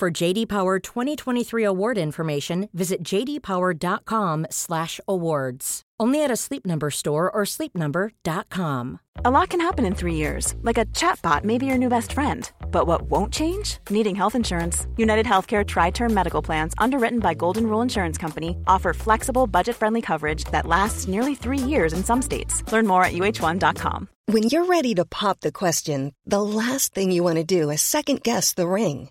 For JD Power 2023 award information, visit jdpower.com/awards. Only at a Sleep Number store or sleepnumber.com. A lot can happen in three years, like a chatbot may be your new best friend. But what won't change? Needing health insurance. United Healthcare Tri Term Medical Plans, underwritten by Golden Rule Insurance Company, offer flexible, budget friendly coverage that lasts nearly three years in some states. Learn more at uh1.com. When you're ready to pop the question, the last thing you want to do is second guess the ring.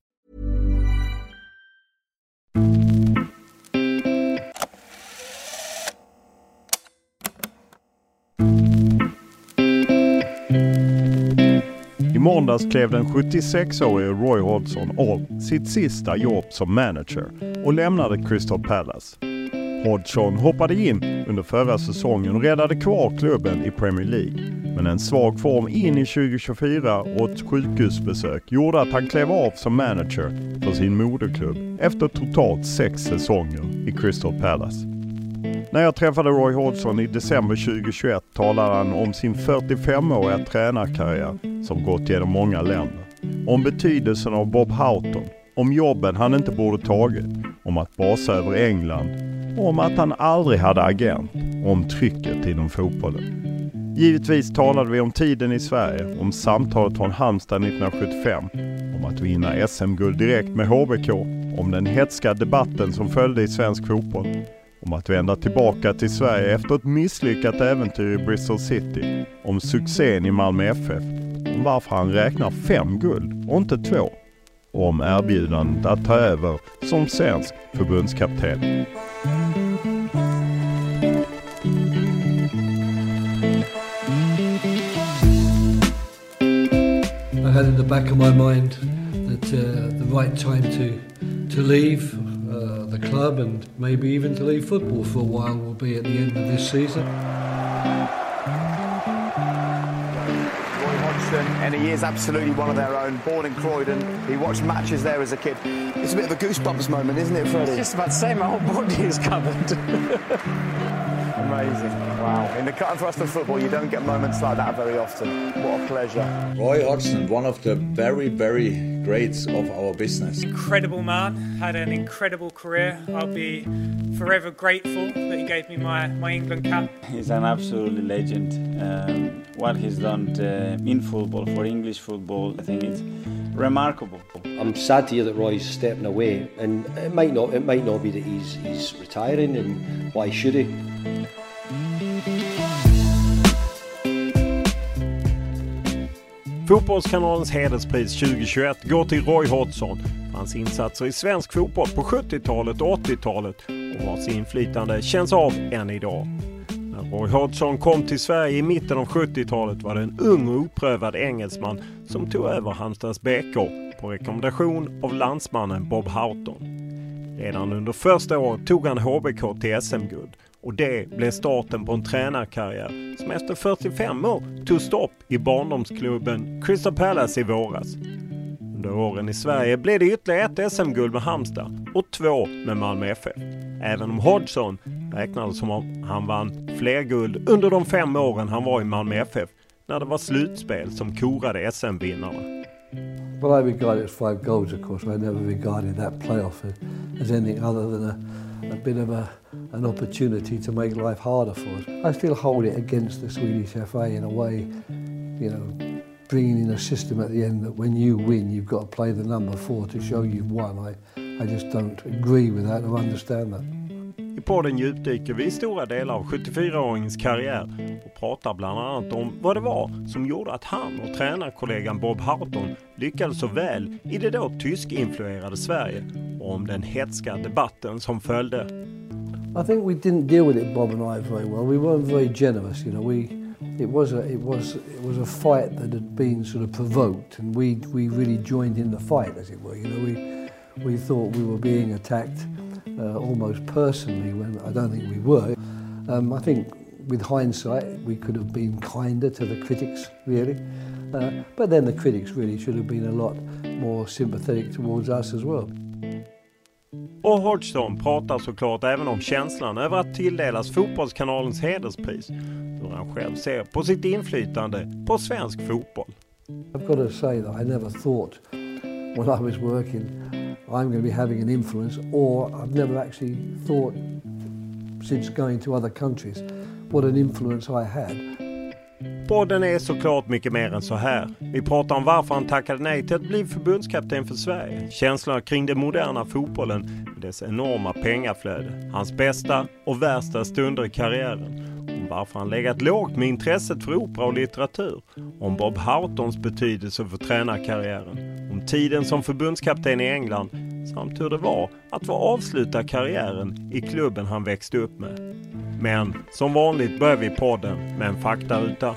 Måndags klev den 76-årige Roy Hodgson av sitt sista jobb som manager och lämnade Crystal Palace. Hodgson hoppade in under förra säsongen och räddade kvar klubben i Premier League. Men en svag form in i 2024 och ett sjukhusbesök gjorde att han klev av som manager för sin moderklubb efter totalt sex säsonger i Crystal Palace. När jag träffade Roy Hodgson i december 2021 talade han om sin 45-åriga tränarkarriär som gått genom många länder. Om betydelsen av Bob Houghton, om jobben han inte borde tagit, om att basa över England och om att han aldrig hade agent och om trycket inom fotbollen. Givetvis talade vi om tiden i Sverige, om samtalet från Halmstad 1975, om att vinna SM-guld direkt med HBK, om den hetska debatten som följde i svensk fotboll, om att vända tillbaka till Sverige efter ett misslyckat äventyr i Bristol City, om succén i Malmö FF, om varför han räknar fem guld och inte två och om erbjudandet att ta över som svensk förbundskapten. I had in the back of my mind that uh, the right time to to leave the club and maybe even to leave football for a while will be at the end of this season. Roy Hodgson, and he is absolutely one of their own. Born in Croydon, he watched matches there as a kid. It's a bit of a goosebumps moment, isn't it, Freddie? Just about to say my whole body is covered. Amazing. Wow. In the cut and thrust of football, you don't get moments like that very often. What a pleasure. Roy Hodgson, one of the very, very greats of our business. Incredible man, had an incredible career. I'll be forever grateful that he gave me my, my England cap. He's an absolute legend. Um, what he's done uh, in football, for English football, I think it's remarkable. I'm sad to hear that Roy's stepping away, and it might not. It might not be that he's he's retiring, and why should he? Fotbollskanalens hederspris 2021 går till Roy Hodgson för hans insatser i svensk fotboll på 70-talet och 80-talet och vars inflytande känns av än idag. När Roy Hodgson kom till Sverige i mitten av 70-talet var det en ung och oprövad engelsman som tog över Halmstads BK på rekommendation av landsmannen Bob Houghton. Redan under första året tog han HBK till SM-guld och det blev starten på en tränarkarriär som efter 45 år tog stopp i barndomsklubben Crystal Palace i våras. Under åren i Sverige blev det ytterligare ett SM-guld med Halmstad och två med Malmö FF. Även om Hodgson räknades som om han vann fler guld under de fem åren han var i Malmö FF när det var slutspel som korade SM-vinnarna. Well, I regard it as five goals, of course. I never regarded that playoff as anything other than a, a bit of a, an opportunity to make life harder for us. I still hold it against the Swedish FA in a way, you know, bringing in a system at the end that when you win, you've got to play the number four to show you've won. I, I just don't agree with that or understand that. I podden djupdyker vi i stora delar av 74-åringens karriär och pratar bland annat om vad det var som gjorde att han och tränarkollegan Bob Houghton lyckades så väl i det då tyskinfluerade Sverige och om den hetska debatten som följde. I think we didn't deal with it, Bob and I, very well. We weren't very generous, you know. We, it was a, it was, it was a fight that had been sort of provoked, and we, we really joined in the fight, as it were. You know, we, we thought we were being attacked uh, almost personally when I don't think we were. Um, I think with hindsight, we could have been kinder to the critics, really. Uh, but then the critics really should have been a lot more sympathetic towards us as well. Och Hodgson pratar såklart även om känslan över att tilldelas Fotbollskanalens hederspris. Hur han själv ser på sitt inflytande på svensk fotboll. I've got to say that I never thought when I was working I'm going to be having an influence or I've never actually thought since going to other countries what an influence I had. Podden är såklart mycket mer än så här. Vi pratar om varför han tackade nej till att bli förbundskapten för Sverige, känslorna kring den moderna fotbollen med dess enorma pengaflöde, hans bästa och värsta stunder i karriären, varför han legat lågt med intresset för opera och litteratur, om Bob Houghtons betydelse för tränarkarriären, om tiden som förbundskapten i England samt hur det var att få avsluta karriären i klubben han växte upp med. Men som vanligt börjar vi podden med en faktaruta.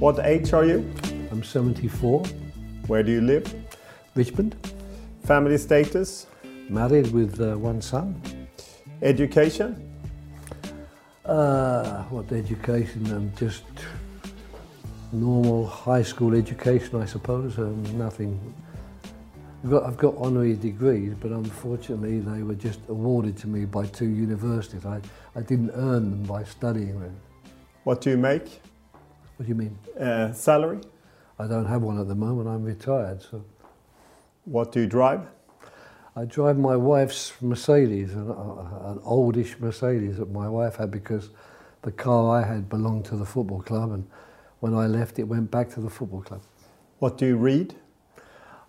What age are you? I'm 74. Where do you live? Richmond. Family status? Married with uh, one son. Education? Uh, what education? Um, just normal high school education, I suppose. Um, nothing. I've got, I've got honorary degrees, but unfortunately they were just awarded to me by two universities. I, I didn't earn them by studying them. What do you make? What do you mean? Uh, salary? I don't have one at the moment. I'm retired. So. What do you drive? I drive my wife's Mercedes, an, an oldish Mercedes that my wife had because the car I had belonged to the football club, and when I left, it went back to the football club. What do you read?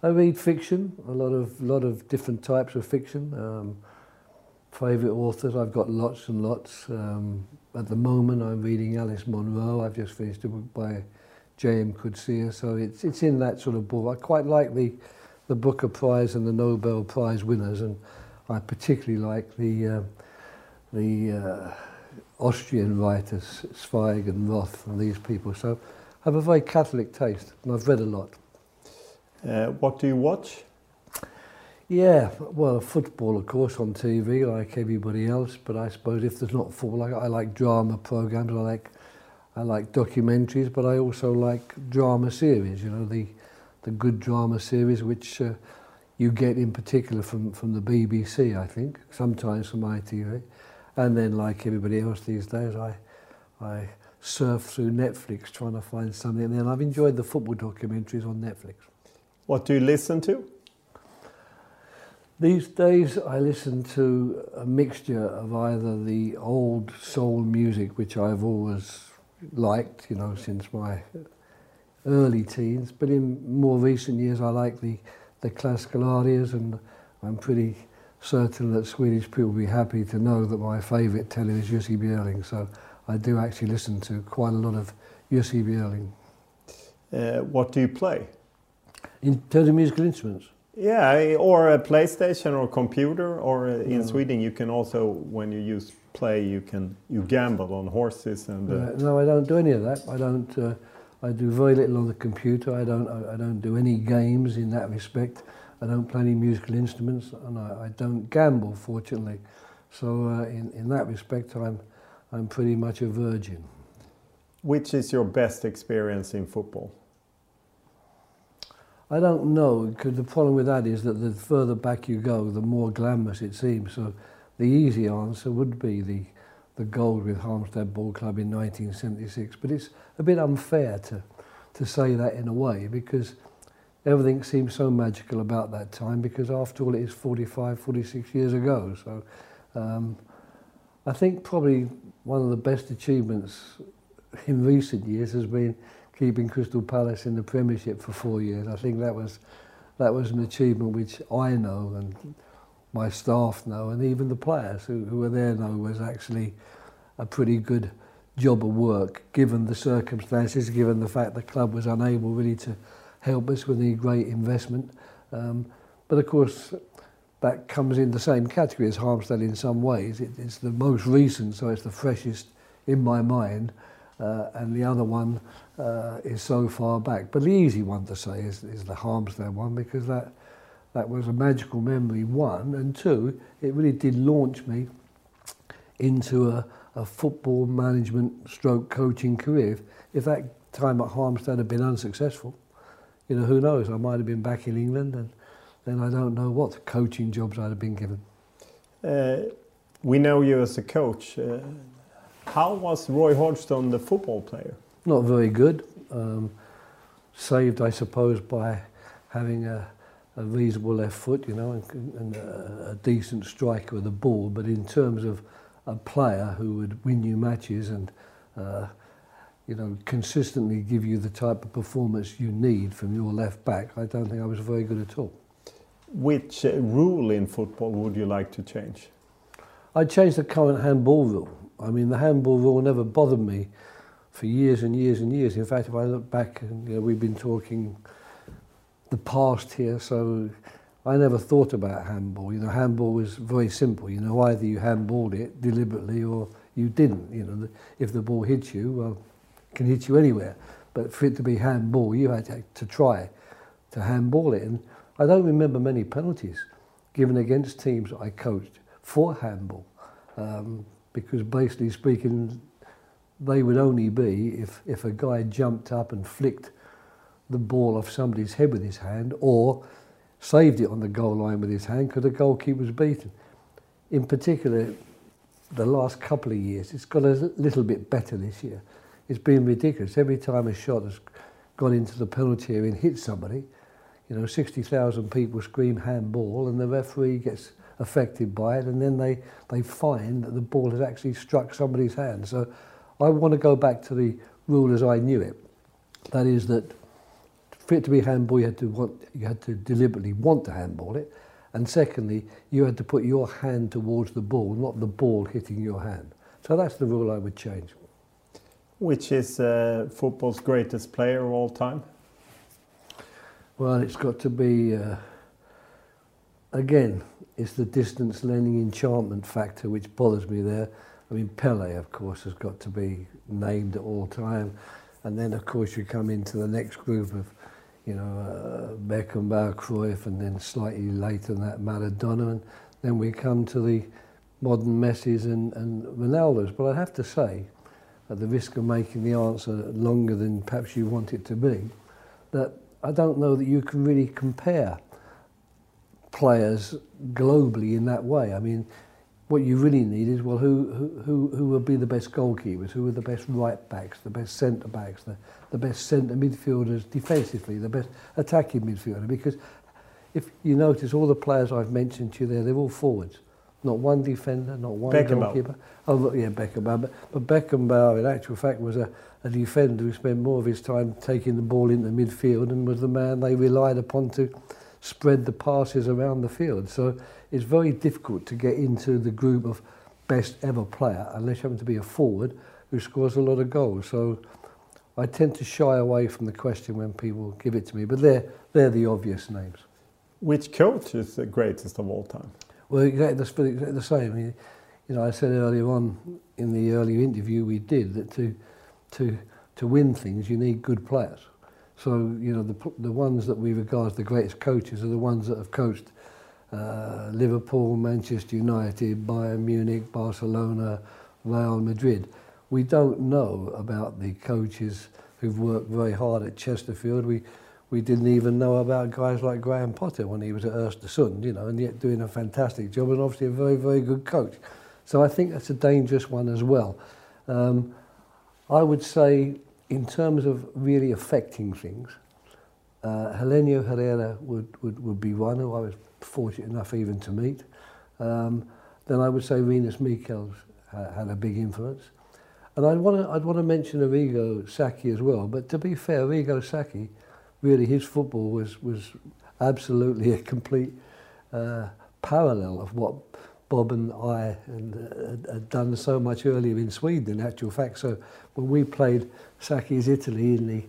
I read fiction, a lot of lot of different types of fiction. Um, favorite authors, I've got lots and lots. Um, at the moment, I'm reading Alice Munro. I've just finished a book by J.M. Coetzee. so it's it's in that sort of ball. I quite like the the Booker Prize and the Nobel Prize winners, and I particularly like the uh, the uh, Austrian writers Zweig and Roth and these people. So I have a very Catholic taste, and I've read a lot. Uh, what do you watch? Yeah, well, football, of course, on TV, like everybody else. But I suppose if there's not football, I, I like drama programs. I like I like documentaries, but I also like drama series. You know, the the good drama series which uh, you get in particular from from the BBC, I think, sometimes from ITV, and then like everybody else these days, I I surf through Netflix trying to find something. And then I've enjoyed the football documentaries on Netflix. What do you listen to? These days, I listen to a mixture of either the old soul music, which I've always liked, you know, since my early teens, but in more recent years, I like the, the classical arias, and I'm pretty certain that Swedish people will be happy to know that my favourite tenor is Jussi Björling, so I do actually listen to quite a lot of Jussi Björling. Uh, what do you play? In terms of musical instruments? Yeah, or a PlayStation or computer, or uh, in No. Sweden you can also, when you use play, you can you gamble on horses and. Uh, no, I don't do any of that. I don't. Uh, I do very little on the computer. I don't. I, I don't do any games in that respect. I don't play any musical instruments, and I, I don't gamble, fortunately. So uh, in in that respect, I'm I'm pretty much a virgin. Which is your best experience in football? I don't know because the problem with that is that the further back you go, the more glamorous it seems. So the easy answer would be the the gold with Halmstad Ball Club in 1976. But it's a bit unfair to to say that in a way because everything seems so magical about that time because after all it is 45, 46 years ago. So um, I think probably one of the best achievements in recent years has been keeping Crystal Palace in the Premiership for four years. I think that was that was an achievement which I know and my staff know and even the players who, who were there know was actually a pretty good job of work given the circumstances, given the fact the club was unable really to help us with any great investment. Um, but of course, that comes in the same category as Halmstad in some ways. It, it's the most recent, so it's the freshest in my mind. Uh, and the other one uh, is so far back. But the easy one to say is, is the Halmstad one because that that was a magical memory, one, and two, it really did launch me into a, a football management stroke coaching career. If, if that time at Halmstad had been unsuccessful, you know, who knows, I might have been back in England and then I don't know what coaching jobs I'd have been given. Uh, we know you as a coach. Uh, how was Roy Hodgson the football player? Not very good. Um, saved, I suppose, by having a, a reasonable left foot, you know, and, and a, a decent striker with the ball. But in terms of a player who would win you matches and, uh, you know, consistently give you the type of performance you need from your left back, I don't think I was very good at all. Which uh, rule in football would you like to change? I'd change the current handball rule. I mean, the handball rule never bothered me for years and years and years. In fact, if I look back, you know, we've been talking the past here, so I never thought about handball. You know, handball was very simple. You know, either you handballed it deliberately or you didn't. You know, if the ball hits you, well, it can hit you anywhere. But for it to be handball, you had to, try to handball it. And I don't remember many penalties given against teams I coached for handball. Um, because basically speaking, they would only be if, if a guy jumped up and flicked the ball off somebody's head with his hand or saved it on the goal line with his hand because the goalkeeper was beaten. In particular, the last couple of years, it's got a little bit better this year. It's been ridiculous. Every time a shot has gone into the penalty area and hit somebody, you know, 60,000 people scream handball and the referee gets affected by it and then they, they find that the ball has actually struck somebody's hand. So I want to go back to the rule as I knew it. That is that for it to be handball, you had to want, you had to deliberately want to handball it. And secondly, you had to put your hand towards the ball, not the ball hitting your hand. So that's the rule I would change. Which is uh, football's greatest player of all time? Well, it's got to be, uh, again, it's the distance learning enchantment factor which bothers me there. I mean, Pele, of course, has got to be named at all time. And then, of course, you come into the next group of, you know, uh, Beckenbauer, Cruyff, and then slightly later than that, Maradona. And then we come to the modern Messis and, and Ronaldos. But I have to say, at the risk of making the answer longer than perhaps you want it to be, that I don't know that you can really compare players globally in that way. I mean, what you really need is well, who who who will be the best goalkeepers? Who are the best right backs? The best centre backs? The the best centre midfielders defensively? The best attacking midfielder? Because if you notice, all the players I've mentioned to you there, they're all forwards. Not one defender, not one Beckenbauer. goalkeeper. Oh, yeah, Beckenbauer. But, but Beckenbauer, in actual fact, was a, a defender who spent more of his time taking the ball into midfield and was the man they relied upon to spread the passes around the field. So it's very difficult to get into the group of best ever player unless you happen to be a forward who scores a lot of goals. So I tend to shy away from the question when people give it to me, but they're, they're the obvious names. Which coach is the greatest of all time? Well, exactly the, same. You, you know, I said earlier on in the earlier interview we did that to, to, to win things you need good players. So, you know, the, the ones that we regard as the greatest coaches are the ones that have coached uh, Liverpool, Manchester United, Bayern Munich, Barcelona, Real Madrid. We don't know about the coaches who've worked very hard at Chesterfield. We, we didn't even know about guys like Graham Potter when he was at Östersund, you know, and yet doing a fantastic job and obviously a very, very good coach. So I think that's a dangerous one as well. Um, I would say in terms of really affecting things, uh, Helenio Herrera would, would, would be one who I was fortunate enough even to meet. Um, then I would say Rinus Michels had a big influence. And I'd want to I'd want to mention Arrigo Sacchi as well. But to be fair, Arrigo Sacchi, really his football was was absolutely a complete uh, parallel of what Bob and I and, uh, had done so much earlier in Sweden, in actual fact. So when we played Sacchi's Italy in the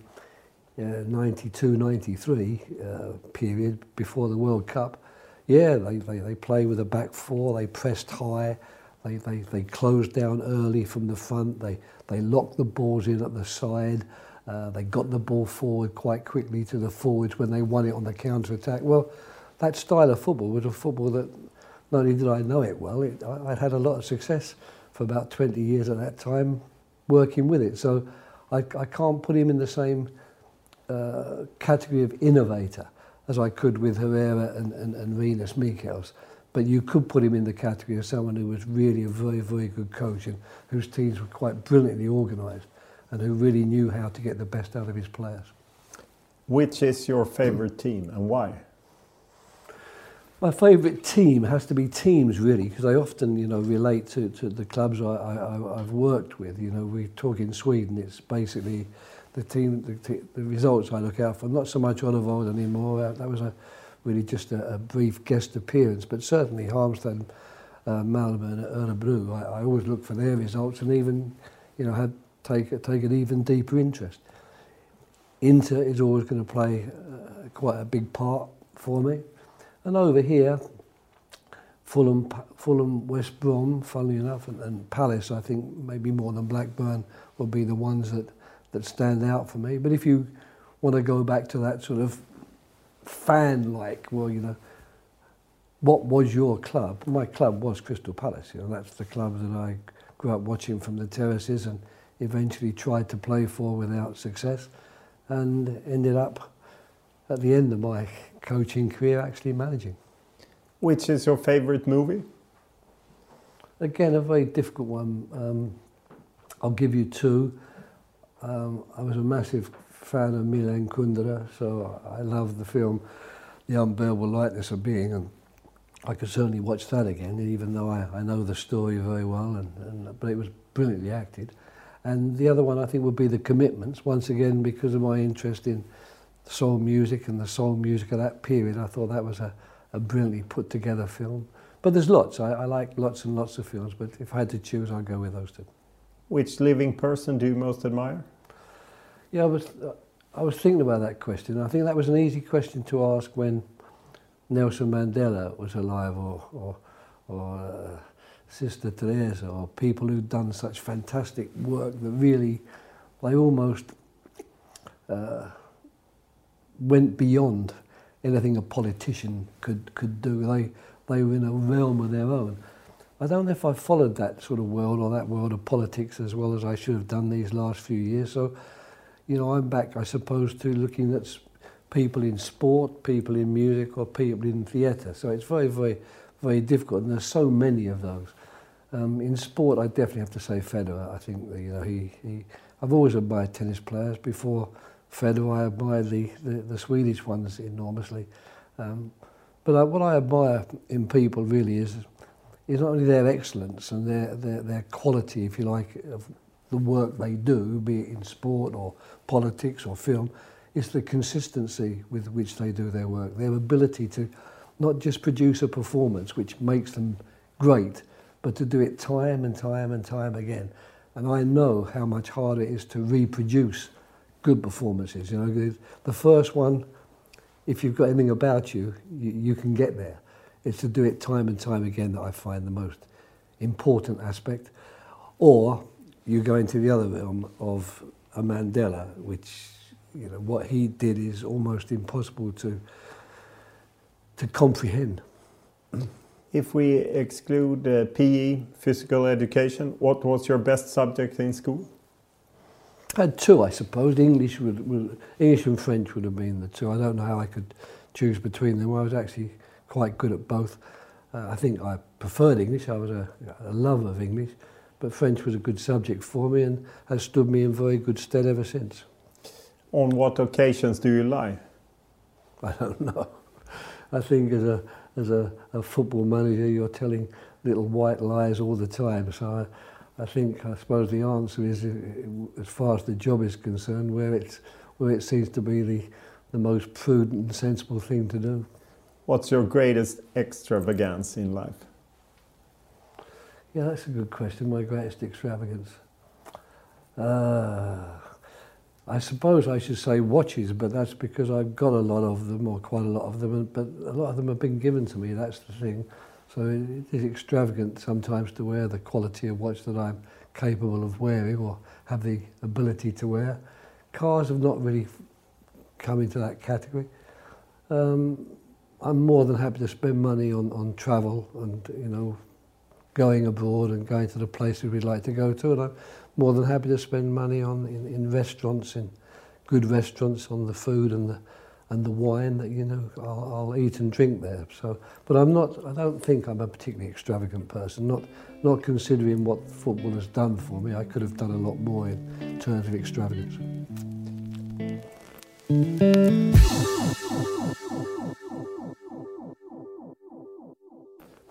uh, 92, 93 uh, period before the World Cup, yeah, they, they, they play with a back four, they pressed high, they, they, they closed down early from the front, they, they locked the balls in at the side, uh, they got the ball forward quite quickly to the forwards when they won it on the counter-attack. Well, that style of football was a football that not only did I know it well, it, I, I'd had a lot of success for about 20 years at that time working with it. So I, I can't put him in the same uh, category of innovator as I could with Herrera and, and, and Michels. But you could put him in the category of someone who was really a very, very good coach and whose teams were quite brilliantly organised and who really knew how to get the best out of his players. Which is your favourite team and why? My favourite team has to be teams really because I often you know relate to, to the clubs I, I, I've worked with. You know we talk in Sweden it's basically the team the, the results I look out for. Not so much Oddevold anymore. That was a really just a, a brief guest appearance, but certainly Halmstad, uh, Malmö and Örebro. I, I always look for their results and even you know had take take an even deeper interest. Inter is always going to play uh, quite a big part for me. And over here, Fulham, Fulham, West Brom, funnily enough, and, and Palace, I think maybe more than Blackburn will be the ones that, that stand out for me. But if you want to go back to that sort of fan-like, well, you know, what was your club? My club was Crystal Palace. You know, that's the club that I grew up watching from the terraces and eventually tried to play for without success, and ended up at the end of my coaching career actually managing. Which is your favourite movie? Again, a very difficult one. Um, I'll give you two. Um, I was a massive fan of Milan Kundera, so I love the film The Unbearable Lightness of Being, and I could certainly watch that again, even though I, I know the story very well, and, and, but it was brilliantly acted. And the other one I think would be The Commitments, once again because of my interest in soul music and the soul music of that period. I thought that was a, a brilliantly put together film. But there's lots. I, I like lots and lots of films, but if I had to choose, I'd go with those two. Which living person do you most admire? Yeah, I was, I was thinking about that question. I think that was an easy question to ask when Nelson Mandela was alive or, or, or uh, Sister Teresa or people who'd done such fantastic work that really, they almost uh, went beyond anything a politician could, could do. They, they were in a realm of their own. I don't know if I followed that sort of world or that world of politics as well as I should have done these last few years. So, you know, I'm back, I suppose, to looking at people in sport, people in music, or people in theatre. So it's very, very, very difficult, and there's so many of those. Um, in sport, I definitely have to say Federer. I think you know he, he I've always admired tennis players before Federer, I admire the, the, the Swedish ones enormously. Um, but I, what I admire in people really is, is not only their excellence and their, their, their quality, if you like, of the work they do, be it in sport or politics or film, it's the consistency with which they do their work, their ability to not just produce a performance which makes them great, but to do it time and time and time again. And I know how much harder it is to reproduce good performances. You know, the first one, if you've got anything about you, you, you can get there. It's to do it time and time again that I find the most important aspect. Or you go into the other realm of a Mandela, which you know what he did is almost impossible to to comprehend. If we exclude uh, PE, physical education, what was your best subject in school? I had two, I suppose. English would, would, English and French would have been the two. I don't know how I could choose between them. I was actually quite good at both. Uh, I think I preferred English. I was a, a lover of English, but French was a good subject for me and has stood me in very good stead ever since. On what occasions do you lie? I don't know. I think as a as a, a football manager, you're telling little white lies all the time. So I think, I suppose the answer is, as far as the job is concerned, where, it's, where it seems to be the, the most prudent and sensible thing to do. What's your greatest extravagance in life? Yeah, that's a good question. My greatest extravagance. Uh, I suppose I should say watches, but that's because I've got a lot of them, or quite a lot of them, but a lot of them have been given to me, that's the thing. So it is extravagant sometimes to wear the quality of watch that I'm capable of wearing or have the ability to wear. Cars have not really come into that category. Um, I'm more than happy to spend money on, on travel and, you know, going abroad and going to the places we'd like to go to. And I'm more than happy to spend money on in, in restaurants, in good restaurants, on the food and the and the wine that you know I'll, I'll eat and drink there. So, but I'm not. I don't think I'm a particularly extravagant person. Not not considering what football has done for me. I could have done a lot more in terms of extravagance.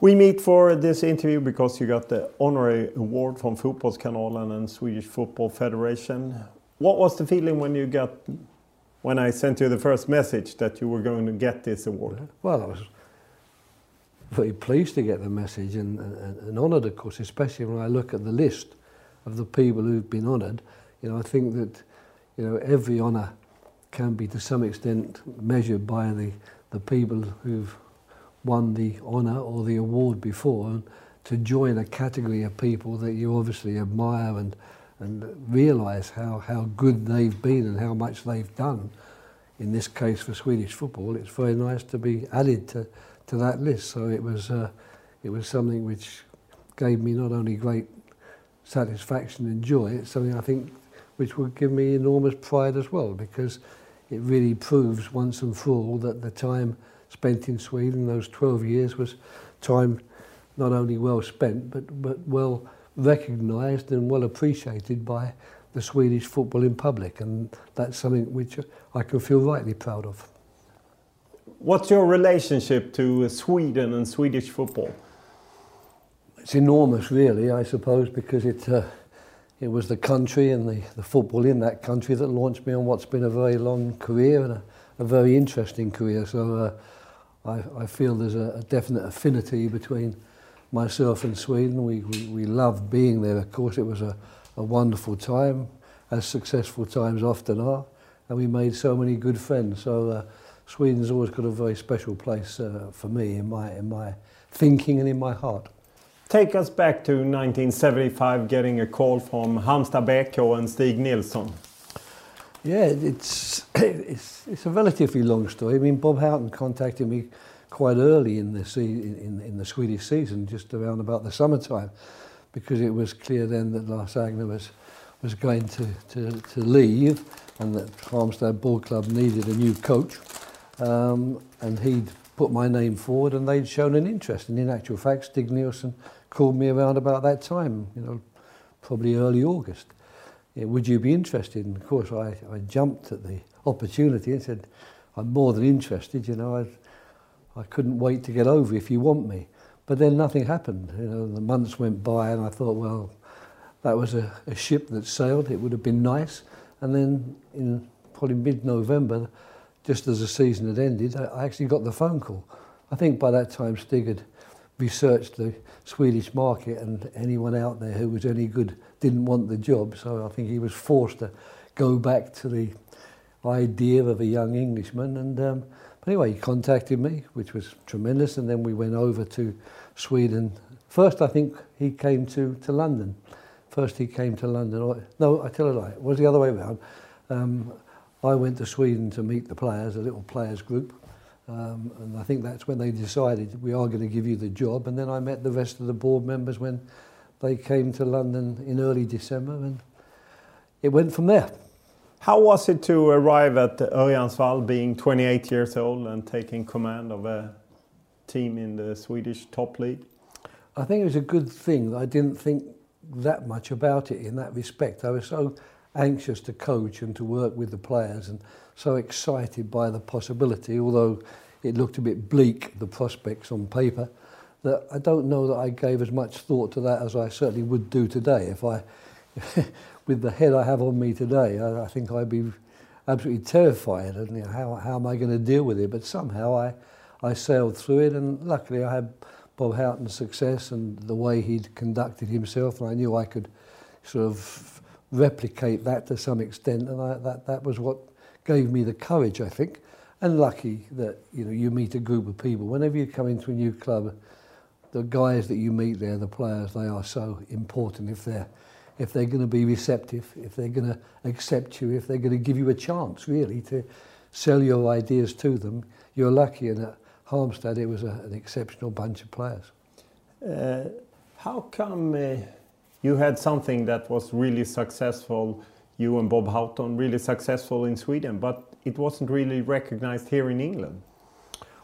We meet for this interview because you got the honorary award from Fotbollskanalen and Swedish Football Federation. What was the feeling when you got, when I sent you the first message that you were going to get this award? Well, I was very pleased to get the message and, and, and honoured, of course, especially when I look at the list of the people who've been honoured. You know, I think that, you know, every honour can be to some extent measured by the, the people who've won the honour or the award before and to join a category of people that you obviously admire and and realise how, how good they've been and how much they've done. In this case for Swedish football, it's very nice to be added to, to that list. So it was, uh, it was something which gave me not only great satisfaction and joy, it's something I think which would give me enormous pride as well because it really proves once and for all that the time spent in Sweden, those 12 years, was time not only well spent, but, but well recognised and well appreciated by the Swedish football in public. And that's something which I can feel rightly proud of. What's your relationship to Sweden and Swedish football? It's enormous, really, I suppose, because it, uh, it was the country and the, the football in that country that launched me on what's been a very long career and a, a very interesting career. So uh, I, I feel there's a, a definite affinity between myself and Sweden. We, we, we loved being there. Of course, it was a, a wonderful time, as successful times often are, and we made so many good friends. So uh, Sweden's always got a very special place uh, for me in my, in my thinking and in my heart. Take us back to 1975, getting a call from Halmstad BK and Stig Nilsson. Yeah, it's, it's, it's a relatively long story. I mean, Bob Houghton contacted me quite early in the, in, in the Swedish season, just around about the summertime, because it was clear then that Lars Agner was, was going to, to, to leave and that Halmstad Ball Club needed a new coach. Um, and he'd put my name forward and they'd shown an interest. And in actual fact, Stig Nielsen called me around about that time, you know, probably early August. Would you be interested? And of course, I, I jumped at the opportunity and said, I'm more than interested, you know, I, I couldn't wait to get over if you want me. But then nothing happened. You know, the months went by and I thought, well, that was a, a ship that sailed. It would have been nice. And then in probably mid-November, just as the season had ended, I actually got the phone call. I think by that time Stig had researched the Swedish market and anyone out there who was any good didn't want the job. So I think he was forced to go back to the idea of a young Englishman. And um, but anyway, he contacted me, which was tremendous. And then we went over to Sweden. First, I think he came to, to London. First, he came to London. No, I tell a lie. It was the other way around. Um, I went to Sweden to meet the players, a little players group. Um, and I think that's when they decided we are going to give you the job. And then I met the rest of the board members when they came to London in early December, and it went from there. How was it to arrive at Örjansvall, being 28 years old and taking command of a team in the Swedish top league? I think it was a good thing. I didn't think that much about it in that respect. I was so anxious to coach and to work with the players and so excited by the possibility, although it looked a bit bleak, the prospects on paper, that I don't know that I gave as much thought to that as I certainly would do today. If I, with the head I have on me today, I, I think I'd be absolutely terrified. And you know, how, how am I going to deal with it? But somehow I, I sailed through it, and luckily I had Bob Houghton's success and the way he'd conducted himself, and I knew I could sort of replicate that to some extent, and I, that, that was what gave me the courage, I think. And lucky that you know you meet a group of people. Whenever you come into a new club, the guys that you meet there, the players, they are so important if they're if they're going to be receptive, if they're going to accept you, if they're going to give you a chance really to sell your ideas to them. You're lucky, and at Halmstad it was a, an exceptional bunch of players. Uh, how come uh, you had something that was really successful, you and Bob Houghton, really successful in Sweden, but it wasn't really recognized here in England?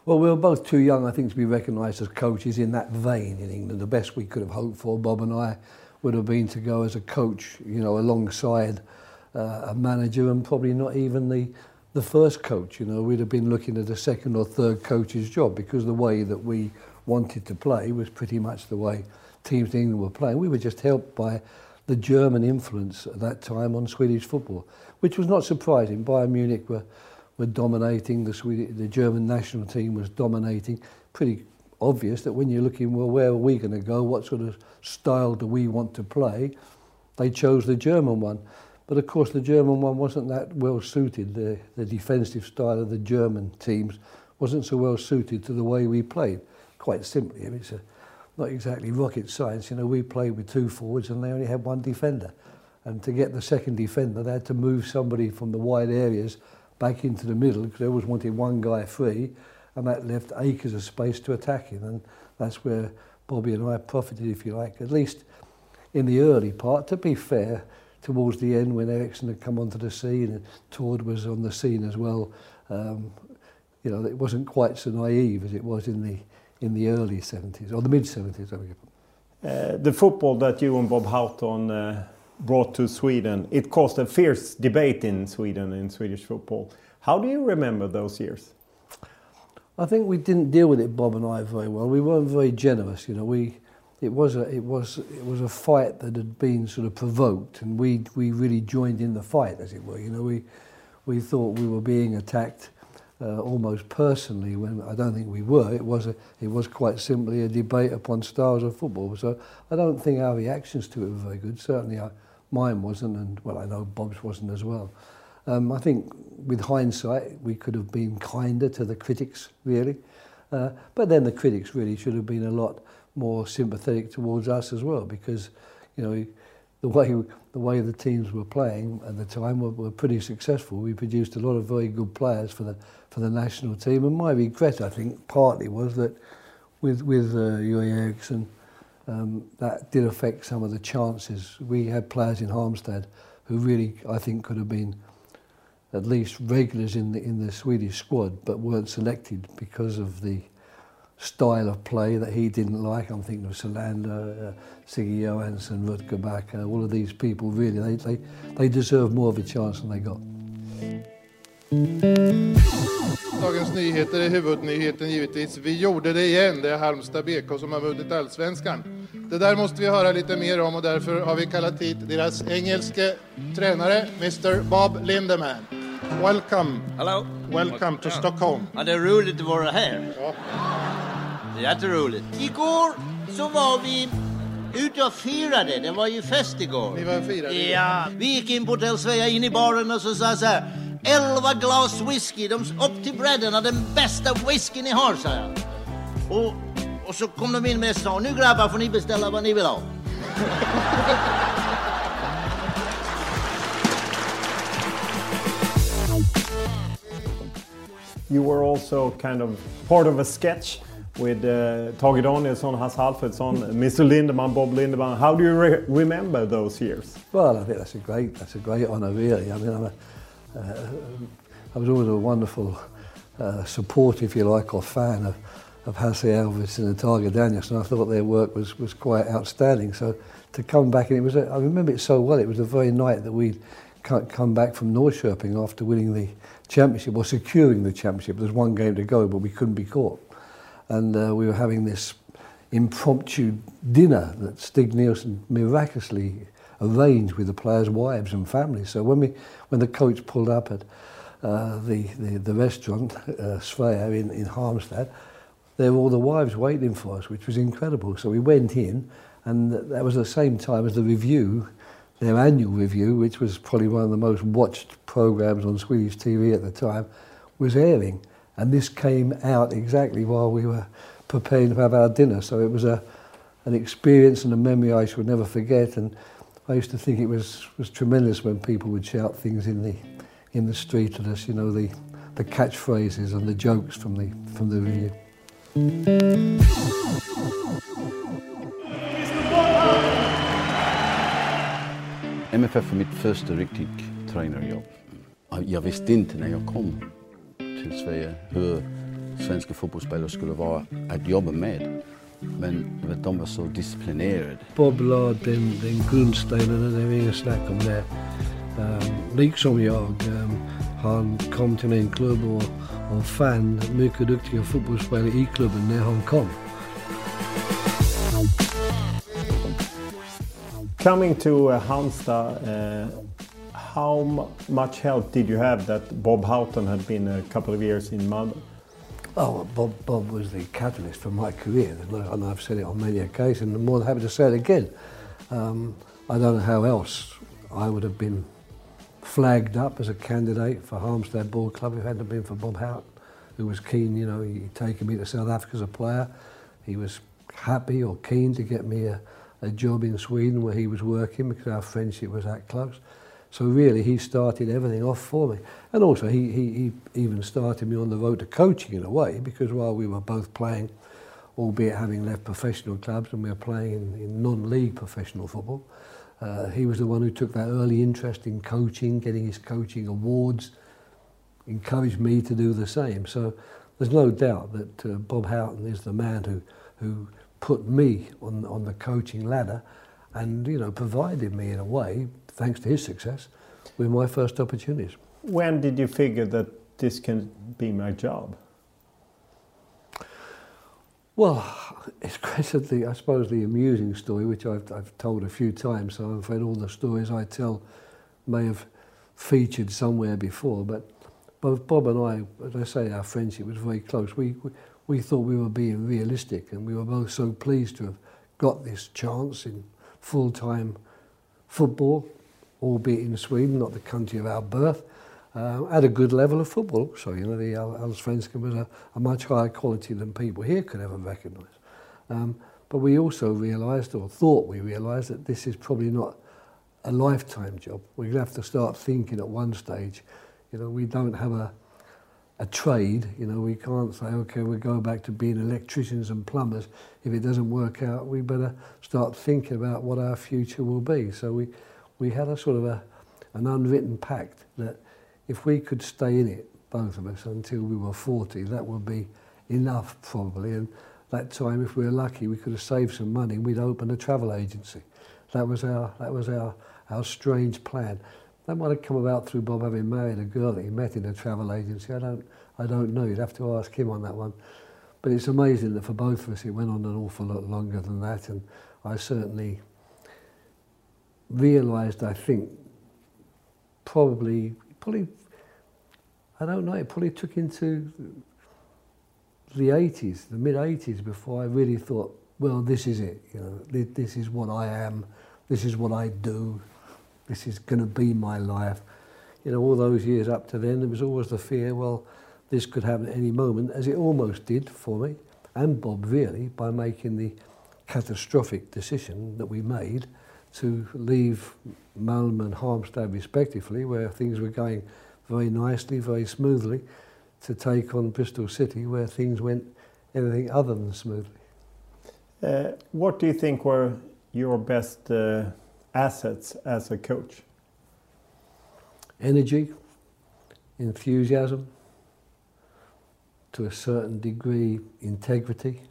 Well, we were both too young, I think, to be recognised as coaches in that vein in England. The best we could have hoped for, Bob and I, would have been to go as a coach, you know, alongside uh, a manager and probably not even the, the first coach. You know, we'd have been looking at a second or third coach's job because the way that we wanted to play was pretty much the way teams in England were playing. We were just helped by the German influence at that time on Swedish football, which was not surprising. Bayern Munich were, were dominating, the, Swedish, the German national team was dominating. Pretty obvious that when you're looking, well, where are we going to go? What sort of style do we want to play? They chose the German one. But of course, the German one wasn't that well suited. The, the defensive style of the German teams wasn't so well suited to the way we played. Quite simply, I mean, it's a, not exactly rocket science. You know, we played with two forwards and they only had one defender. And to get the second defender, they had to move somebody from the wide areas back into the middle because they always wanted one guy free and that left acres of space to attack him. And that's where Bobby and I profited, if you like, at least in the early part. To be fair, towards the end when Ericsson had come onto the scene and Tord was on the scene as well, um, you know, it wasn't quite so naive as it was in the in the early 70s or the mid 70s. Uh, the football that you and Bob Houghton uh, brought to Sweden, it caused a fierce debate in Sweden in Swedish football. How do you remember those years? I think we didn't deal with it, Bob and I, very well. We weren't very generous. You know, we it was a it was it was a fight that had been sort of provoked, and we we really joined in the fight, as it were. You know, we we thought we were being attacked uh, almost personally when I don't think we were. It was a it was quite simply a debate upon styles of football. So I don't think our reactions to it were very good. Certainly, our, Mine wasn't, and well, I know Bob's wasn't as well. Um, I think with hindsight, we could have been kinder to the critics, really. Uh, but then the critics really should have been a lot more sympathetic towards us as well, because you know the way the way the teams were playing at the time were, were pretty successful. We produced a lot of very good players for the for the national team, and my regret, I think, partly was that with with uh, Uwe Eriksson um, that did affect some of the chances. We had players in Halmstad who really, I think, could have been at least regulars in the in the Swedish squad, but weren't selected because of the style of play that he didn't like. I'm thinking of Solander, uh, Sigge Johansson, Rutger Backer, all of these people really, they, they, they deserve more of a chance than they got. Dagens Nyheter är huvudnyheten givetvis. Vi gjorde det igen. Det är Halmstad BK som har vunnit allsvenskan. Det där måste vi höra lite mer om och därför har vi kallat hit deras engelske tränare, Mr Bob Lindeman. Welcome. Hello. Welcome to Stockholm. Ja, det är roligt att vara här. Ja. Det är jätteroligt. Igår så var vi ute och firade. Det var ju fest igår. Ni var firade? Ja. Vi gick in på Hotell Svea, in i baren och så sa så här. Elva glas whisky, de, upp till bredden, den bästa whisky ni har, sa jag. Och, och så kom de in med och sa, nu grabbar får ni beställa vad ni vill ha. you were also kind of part of a sketch with uh, Tage Danielsson, Hasse Alfredsson, Mr. Lindemann, Bob Lindemann. How do you re remember those years? Well, I think that's a great, that's a great honour, really. I mean, I'm a, uh, I was always a wonderful uh, support, if you like, or fan of, of Hasse Alfredsson and Tage Danielsson. I thought their work was, was quite outstanding. So to come back, and it was, a, I remember it so well. It was the very night that we'd come back from Norrköping after winning the championship or securing the championship. There's one game to go, but we couldn't be caught. And uh, we were having this, impromptu dinner that Stig Nielsen miraculously arranged with the players' wives and families. So when we, when the coach pulled up at uh, the, the, the restaurant, uh, Svea in, in Halmstad, there were all the wives waiting for us, which was incredible. So we went in, and that was the same time as the review, their annual review, which was probably one of the most watched programs on Swedish TV at the time, was airing. And this came out exactly while we were preparing to have our dinner. So it was a, an experience and a memory I shall never forget. And I used to think it was, was tremendous when people would shout things in the, in the street at us, you know, the, the catchphrases and the jokes from the, from the review. MFF var er mitt första riktigt tränarjobb. Jag visste inte när jag kom till Sverige hur svenska fotbollsspelare skulle vara att jobba med. Men vet, de var så disciplinerade. Bob la den, den grundstenen, det är inget snack om det. Um, liksom jag, um, han kom till min klubb och, och fann mycket duktiga fotbollsspelare i klubben när han kom. Coming to uh, Halmstad, uh, how much help did you have that Bob Houghton had been a couple of years in Malmö? Oh, Bob, Bob was the catalyst for my career, and I've said it on many occasions, and more than happy to say it again. Um, I don't know how else I would have been flagged up as a candidate for Halmstad Ball Club if it hadn't been for Bob Houghton, who was keen, you know, he'd taken me to South Africa as a player. He was happy or keen to get me a, a job in Sweden where he was working because our friendship was that close. So really, he started everything off for me. And also, he, he, he even started me on the road to coaching in a way, because while we were both playing, albeit having left professional clubs and we were playing in, in non-league professional football, uh, he was the one who took that early interest in coaching, getting his coaching awards, encouraged me to do the same. So there's no doubt that uh, Bob Houghton is the man who, who put me on, on the coaching ladder and, you know, provided me in a way thanks to his success, with my first opportunities. When did you figure that this can be my job? Well, it's basically, I suppose, the amusing story, which I've, I've told a few times, so I'm afraid all the stories I tell may have featured somewhere before, but both Bob and I, as I say, our friendship was very close. We, we, we thought we were being realistic, and we were both so pleased to have got this chance in full-time football, albeit in Sweden, not the country of our birth, uh, at a good level of football. So, you know, the Allsvenskan was a, a much higher quality than people here could ever recognise. Um, but we also realised, or thought we realised, that this is probably not a lifetime job. We're going to have to start thinking at one stage, you know, we don't have a, a trade, you know, we can't say, okay, we'll go back to being electricians and plumbers. If it doesn't work out, we better start thinking about what our future will be. So we, we had a sort of a, an unwritten pact that if we could stay in it, both of us, until we were 40, that would be enough probably. And that time, if we were lucky, we could have saved some money we'd open a travel agency. That was our, that was our, our strange plan. That might have come about through Bob having married a girl that he met in a travel agency. I don't, I don't know. You'd have to ask him on that one. But it's amazing that for both of us, it went on an awful lot longer than that. And I certainly realised, I think, probably, probably, I don't know, it probably took into the 80s, the mid 80s, before I really thought, well, this is it. You know, this is what I am. This is what I do. This is going to be my life. You know, all those years up to then, there was always the fear, well, this could happen at any moment, as it almost did for me and Bob, really, by making the catastrophic decision that we made to leave Malmö and Halmstad respectively, where things were going very nicely, very smoothly, to take on Bristol City, where things went anything other than smoothly. Uh, what do you think were your best uh, assets as a coach? Energy, enthusiasm, to a certain degree, integrity,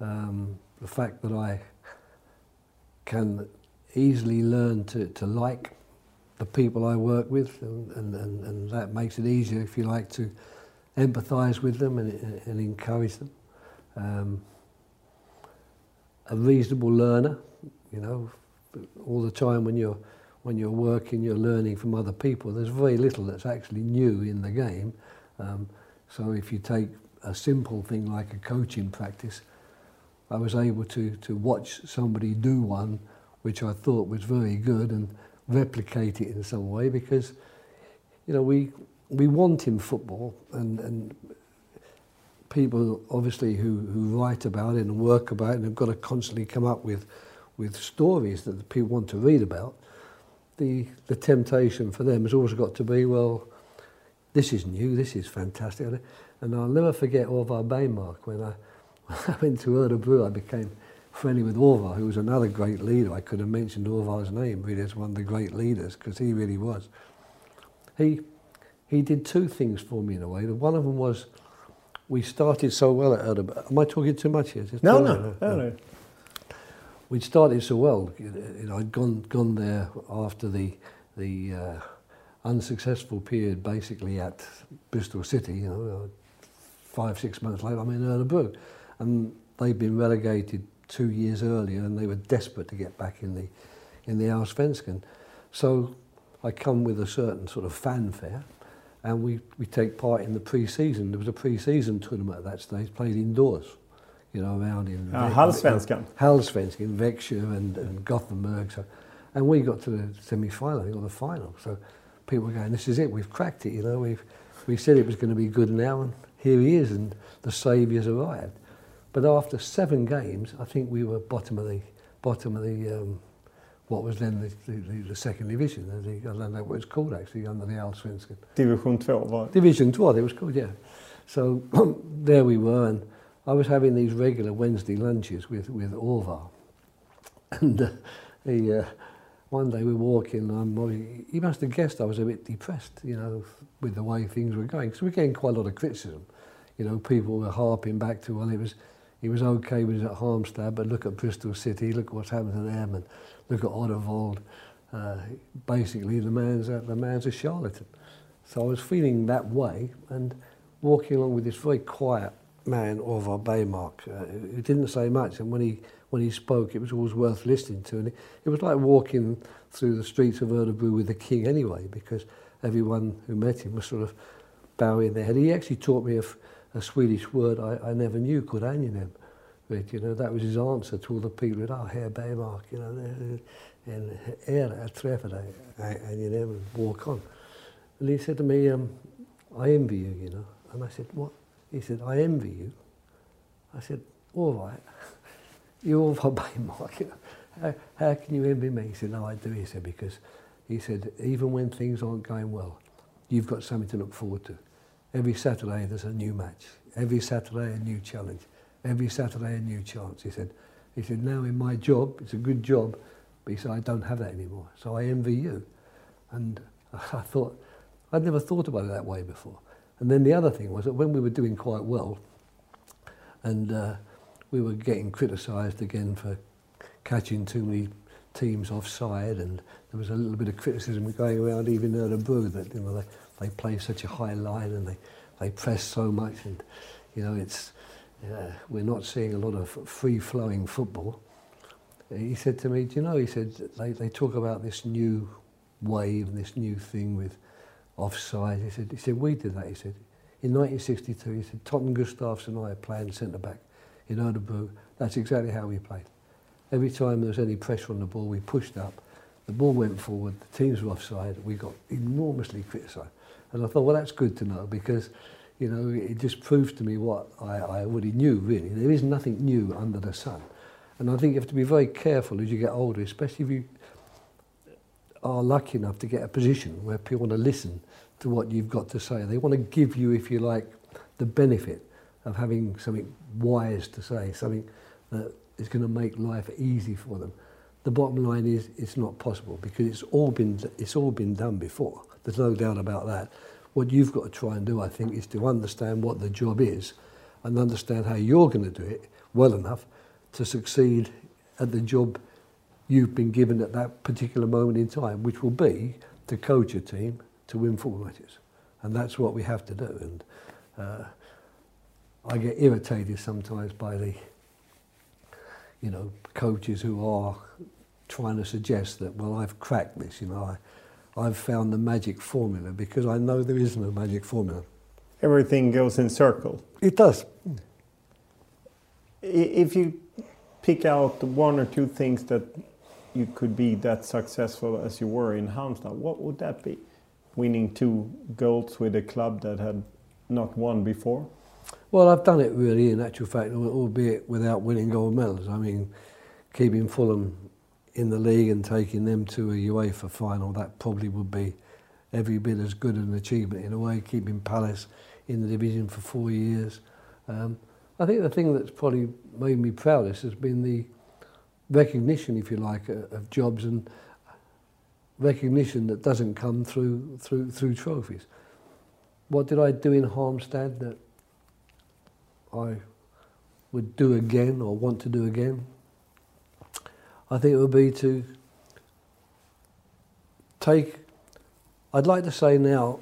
um, the fact that I can easily learn to, to like the people I work with, and, and, and, and that makes it easier, if you like, to empathise with them and, and encourage them. Um, a reasonable learner. You know, all the time when you're when you're working, you're learning from other people. There's very little that's actually new in the game. Um, so if you take a simple thing like a coaching practice, I was able to to watch somebody do one, which I thought was very good, and replicate it in some way because, you know, we we want in football and and people obviously who, who write about it and work about it and have got to constantly come up with with stories that people want to read about, the the temptation for them has always got to be, well, this is new, this is fantastic. And I'll never forget Orvar Bergmark when I, when I went to Örebro, I became friendly with Orvar, who was another great leader. I could have mentioned Orvar's name really as one of the great leaders because he really was. He, he did two things for me in a way. One of them was we started so well at Örebro. Am I talking too much here? No, no, no, no. no. We started so well. You know, I'd gone gone there after the the uh, unsuccessful period, basically at Bristol City. You know, five six months later, I'm in Örebro, and they'd been relegated two years earlier, and they were desperate to get back in the in the Allsvenskan. So I come with a certain sort of fanfare, and we, we take part in the pre-season. There was a pre-season tournament at that stage, played indoors, you know, around in uh, Allsvenskan. Allsvenskan, Växjö and, and Gothenburg. So, and we got to the semi-final, we got the final. So people were going, this is it, we've cracked it, you know, we've we said it was going to be good now, and here he is, and the saviour's arrived. But after seven games, I think we were bottom of the bottom of the um, what was then the, the, the second division. The, I don't know what it's called actually under the Allsvenskan. Division 2 var Division 2, it was called, yeah. So there we were, and I was having these regular Wednesday lunches with with Orvar, and uh, he. Uh, one day we were walking, and he must have guessed I was a bit depressed, you know, with the way things were going. Because we we're getting quite a lot of criticism. You know, people were harping back to, well, it was he was okay when he was at Halmstad, but look at Bristol City, look what's happened to them, and look at Oddevold. Uh, basically, the man's a, the man's a charlatan. So I was feeling that way, and walking along with this very quiet man, Orvar Bergmark, uh, who didn't say much, and when he when he spoke, it was always worth listening to, and it, it was like walking through the streets of Örebro with the king anyway, because everyone who met him was sort of bowing their head. He actually taught me a, a Swedish word I, I never knew called angenämt. But, you know, that was his answer to all the people that, oh, Herr Bergmark, you know, and er, jag träffar dig, angenämt, walk on. And he said to me, um, I envy you, you know. And I said, what? He said, I envy you. I said, all right. You're for Bergmark, you know. How, how can you envy me? He said, no, I do, he said, because he said, even when things aren't going well, you've got something to look forward to. Every Saturday there's a new match. Every Saturday a new challenge. Every Saturday a new chance. He said, he said, now in my job, it's a good job, but he said, I don't have that anymore. So I envy you. And I thought, I'd never thought about it that way before. And then the other thing was that when we were doing quite well, and uh, we were getting criticised again for catching too many teams offside, and there was a little bit of criticism going around even at Örebro that you know they, they play such a high line and they, they press so much and you know it's uh, we're not seeing a lot of free flowing football. He said to me, do you know, he said, they, they talk about this new wave and this new thing with offside. He said, he said, we did that, he said. In 1962, he said, Totten Gustafsson and I are playing centre-back in Örebro. That's exactly how we played. Every time there was any pressure on the ball, we pushed up. The ball went forward, the teams were offside, we got enormously criticised. And I thought, well, that's good to know because, you know, it just proves to me what I, I already knew, really. There is nothing new under the sun. And I think you have to be very careful as you get older, especially if you are lucky enough to get a position where people want to listen to what you've got to say. They want to give you, if you like, the benefit of having something wise to say, something that is going to make life easy for them. The bottom line is it's not possible because it's all been it's all been done before. There's no doubt about that. What you've got to try and do, I think, is to understand what the job is and understand how you're going to do it well enough to succeed at the job you've been given at that particular moment in time, which will be to coach a team to win football matches. And that's what we have to do. And uh, I get irritated sometimes by the you know, coaches who are trying to suggest that, well, I've cracked this, you know, I, I've found the magic formula because I know there is no magic formula. Everything goes in circle. It does. If you pick out the one or two things that you could be that successful as you were in Halmstad, what would that be? Winning two goals with a club that had not won before? Well, I've done it really, in actual fact, albeit without winning gold medals. I mean, keeping Fulham in the league and taking them to a UEFA final, that probably would be every bit as good an achievement in a way, keeping Palace in the division for four years. Um, I think the thing that's probably made me proudest has been the recognition, if you like, of jobs and recognition that doesn't come through through through trophies. What did I do in Halmstad that I would do again or want to do again? I think it would be to take, I'd like to say now,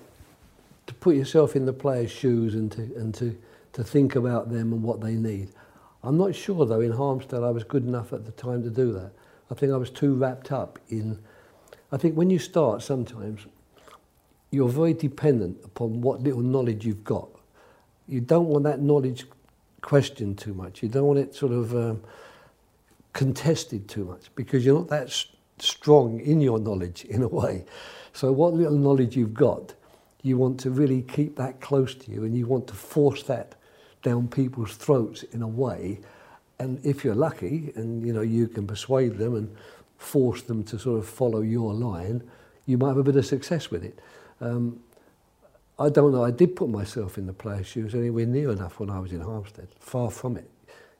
to put yourself in the player's shoes and to, and to, to think about them and what they need. I'm not sure though in Halmstad I was good enough at the time to do that. I think I was too wrapped up in, I think when you start sometimes, you're very dependent upon what little knowledge you've got. You don't want that knowledge questioned too much. You don't want it sort of um, contested too much because you're not that strong in your knowledge in a way. So what little knowledge you've got, you want to really keep that close to you and you want to force that down people's throats in a way. And if you're lucky and you know you can persuade them and force them to sort of follow your line, you might have a bit of success with it. Um, I don't know, I did put myself in the player's shoes anywhere near enough when I was in Halmstad, far from it.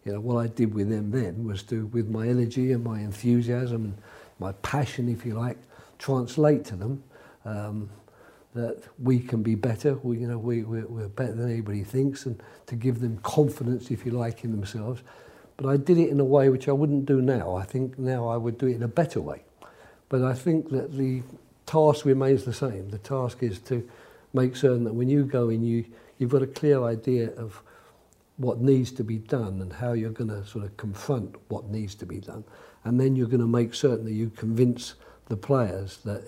You know, what I did with them then was to, with my energy and my enthusiasm and my passion, if you like, translate to them um, that we can be better. We, you know, we, we're, we're better than anybody thinks, and to give them confidence, if you like, in themselves. But I did it in a way which I wouldn't do now. I think now I would do it in a better way. But I think that the task remains the same. The task is to make certain that when you go in, you, you've got a clear idea of what needs to be done and how you're going to sort of confront what needs to be done. And then you're going to make certain that you convince the players that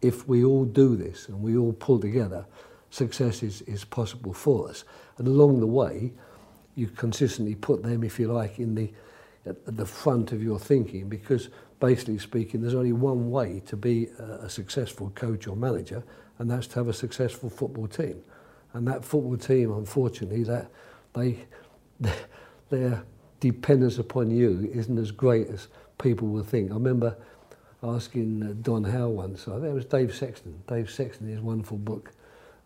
if we all do this and we all pull together, success is, is possible for us. And along the way, you consistently put them, if you like, in the, at the front of your thinking because basically speaking, there's only one way to be a successful coach or manager, and that's to have a successful football team. And that football team, unfortunately, that they their dependence upon you isn't as great as people will think. I remember asking uh, Don Howe once, I think it was Dave Sexton. Dave Sexton, his wonderful book,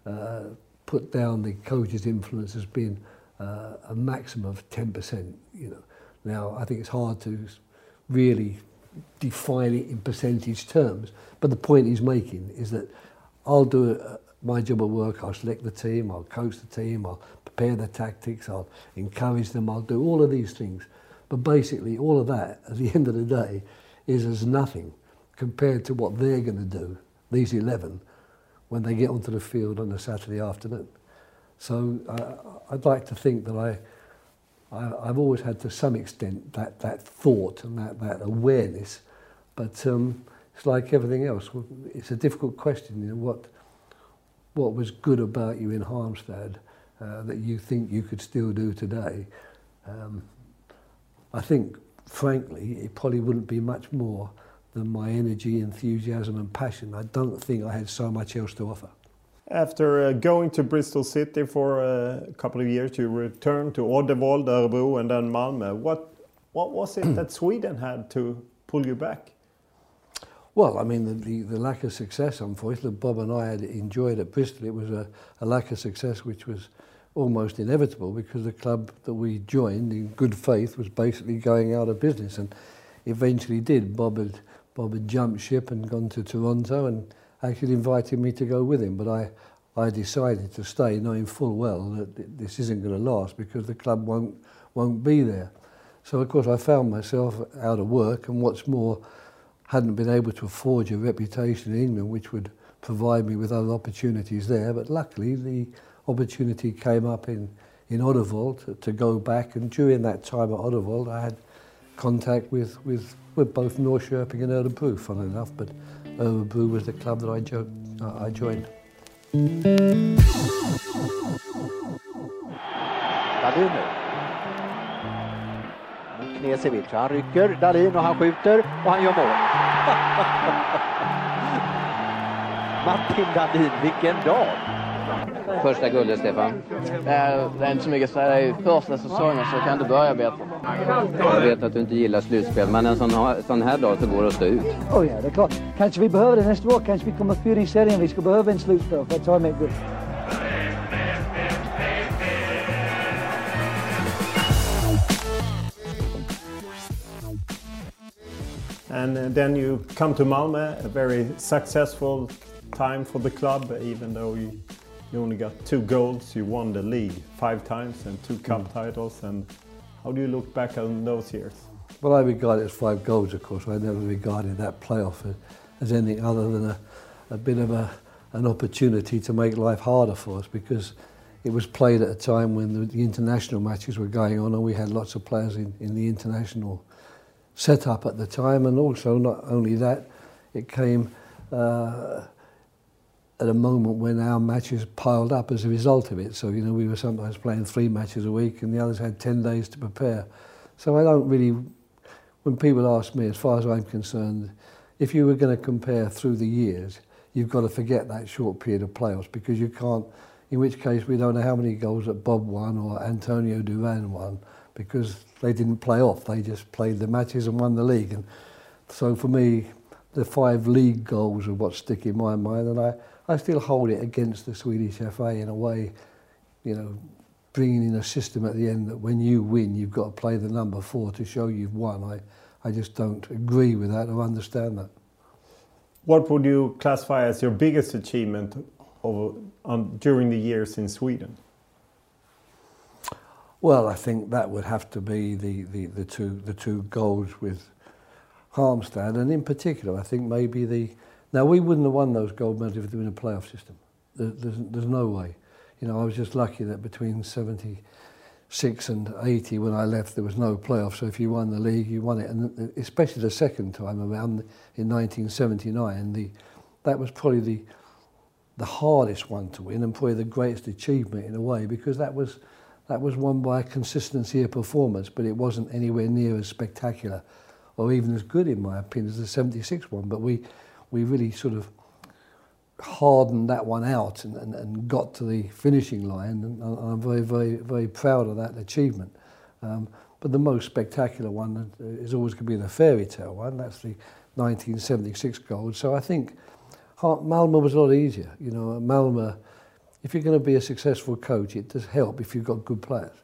uh, put down the coach's influence as being uh, a maximum of 10%. You know, now I think it's hard to really define it in percentage terms, but the point he's making is that I'll do uh, my job of work, I'll select the team, I'll coach the team, I'll prepare the tactics, I'll encourage them, I'll do all of these things. But basically, all of that, at the end of the day, is as nothing compared to what they're going to do, these 11, when they get onto the field on a Saturday afternoon. So uh, I'd like to think that I, I, I've always had to some extent that, that thought and that, that awareness, but um, it's like everything else. It's a difficult question. You know, what, what was good about you in Halmstad uh, that you think you could still do today? Um, I think, frankly, it probably wouldn't be much more than my energy, enthusiasm and passion. I don't think I had so much else to offer. After uh, going to Bristol City for uh, a couple of years, you returned to Oddevold, Örebro and then Malmö. What, what was it that Sweden had to pull you back? Well, I mean, the, the, the, lack of success, unfortunately, Bob and I had enjoyed at Bristol. It was a, a lack of success which was almost inevitable because the club that we joined in good faith was basically going out of business and eventually did. Bob had, Bob had jumped ship and gone to Toronto and actually invited me to go with him. But I, I decided to stay knowing full well that this isn't going to last because the club won't, won't be there. So, of course, I found myself out of work and what's more, hadn't been able to forge a reputation in England which would provide me with other opportunities there. But luckily, the opportunity came up in, in Oddevold to, to go back. And during that time at Oddevold, I had contact with, with, with both Norrköping and Örebro, funnily enough, but Örebro was the club that I, jo- uh, I joined. Mot Knesevic. Han rycker Dahlin och han skjuter och han gör mål. Martin Dahlin, vilken dag! Första guldet, Stefan. Det är, det är inte så mycket att säga. Första säsongen så kan du börja bättre. Jag vet att du inte gillar slutspel, men en sån, här- sån här dag så går det att stå ut. Oh ja, det är klart. Kanske vi behöver det nästa år. Kanske vi kommer fyra i serien. Vi ska behöva en slutspel för att ta med guld. And uh, then you come to Malmö, a very successful time for the club, even though you, you only got two goals. You won the league five times and two cup titles. And how do you look back on those years? Well, I regard it as five goals, of course. I never regarded that playoff as, as anything other than a, a bit of a, an opportunity to make life harder for us because it was played at a time when the, the international matches were going on and we had lots of players in, in the international set up at the time, and also not only that, it came uh, at a moment when our matches piled up as a result of it. So, you know, we were sometimes playing three matches a week and the others had 10 days to prepare. So I don't really, when people ask me, as far as I'm concerned, if you were going to compare through the years, you've got to forget that short period of playoffs because you can't, in which case we don't know how many goals that Bob won or Antonio Duran won because they didn't play off. They just played the matches and won the league. And so for me, the five league goals are what stick in my mind, and I, I still hold it against the Swedish FA in a way, you know, bringing in a system at the end that when you win, you've got to play the number four to show you've won. I, I just don't agree with that or understand that. What would you classify as your biggest achievement over, on, during the years in Sweden? Well, I think that would have to be the, the, the two the two goals with Halmstad, and in particular, I think maybe the now we wouldn't have won those gold medals if there had been a playoff system. There, there's, there's no way. You know, I was just lucky that between 76 and 80 when I left, there was no playoff. So if you won the league, you won it, and especially the second time around in 1979, the that was probably the the hardest one to win and probably the greatest achievement in a way because that was that was won by consistency of performance, but it wasn't anywhere near as spectacular or even as good, in my opinion, as the 76 one. But we, we really sort of hardened that one out and, and, and got to the finishing line, and I'm very, very, very proud of that achievement. Um, but the most spectacular one is always going to be the fairy tale one. That's the 1976 gold. So I think Malmö was a lot easier. You know, Malmö, if you're going to be a successful coach, it does help if you've got good players.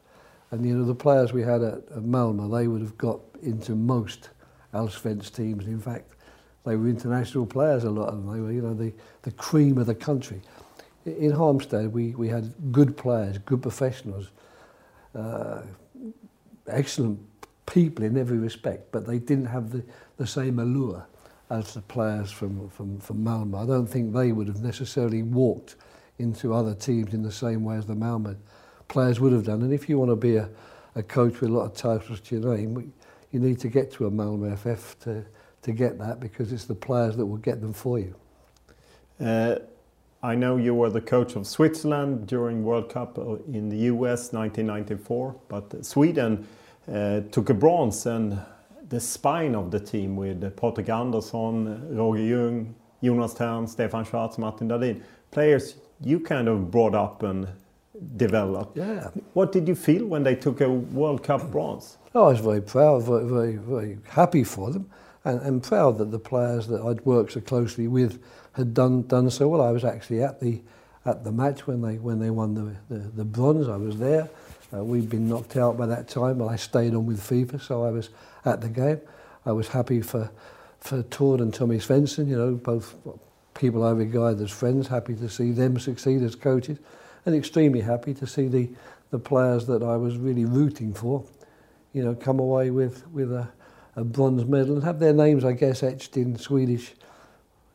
And you know, the players we had at, at Malmö, they would have got into most Allsvensk teams. In fact, they were international players, a lot of them. They were, you know, the, the cream of the country. In Halmstad, we, we had good players, good professionals, uh, excellent people in every respect, but they didn't have the, the same allure as the players from, from, from Malmö. I don't think they would have necessarily walked into other teams in the same way as the Malmö players would have done. And if you want to be a, a coach with a lot of titles to your name, you need to get to a Malmö FF to, to get that because it's the players that will get them for you. Uh, I know you were the coach of Switzerland during World Cup uh, in the US 1994, but Sweden uh, took a bronze and the spine of the team with Patrik Andersson, Roger Ljung, Jonas Thern, Stefan Schwarz, Martin Dahlin, players you kind of brought up and developed. Yeah. What did you feel when they took a World Cup bronze? Oh, I was very proud, very, very, very happy for them, and, and proud that the players that I'd worked so closely with had done done so well. I was actually at the at the match when they when they won the the, the bronze. I was there. Uh, we'd been knocked out by that time, but I stayed on with FIFA, so I was at the game. I was happy for for Tord and Tommy Svensson, you know, both people I regard as friends. Happy to see them succeed as coaches, and extremely happy to see the the players that I was really rooting for you know, come away with, with a, a bronze medal and have their names, I guess, etched in Swedish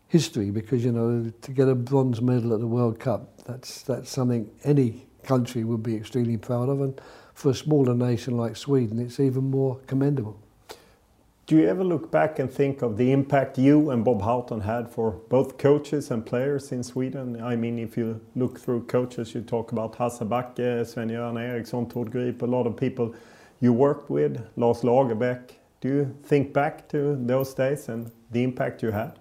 history because, you know, to get a bronze medal at the World Cup, that's, that's something any country would be extremely proud of. And for a smaller nation like Sweden, it's even more commendable. Do you ever look back and think of the impact you and Bob Houghton had for both coaches and players in Sweden? I mean, if you look through coaches, you talk about Hasse Backe, Sven-Göran Eriksson, Tord Grip, a lot of people you worked with, Lars Lagerbäck. Do you think back to those days and the impact you had?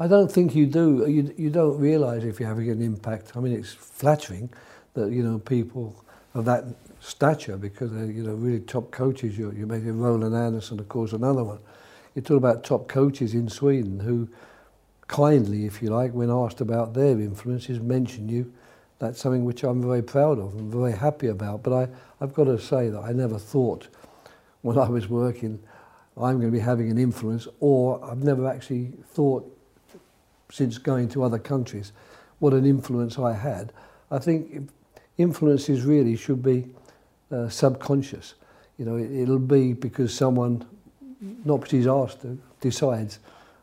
I don't think you do. You, you don't realise if you're having an impact. I mean, it's flattering that, you know, people of that stature because they're you know really top coaches. You you mentioned Roland Andersson, of course, another one. You talk about top coaches in Sweden who kindly, if you like, when asked about their influences, mention you. That's something which I'm very proud of and very happy about. But I, I've got to say that I never thought when I was working I'm going to be having an influence, or I've never actually thought since going to other countries what an influence I had. I think influences really should be uh, subconscious. You know, it, it'll be because someone, not because he's asked to, decides,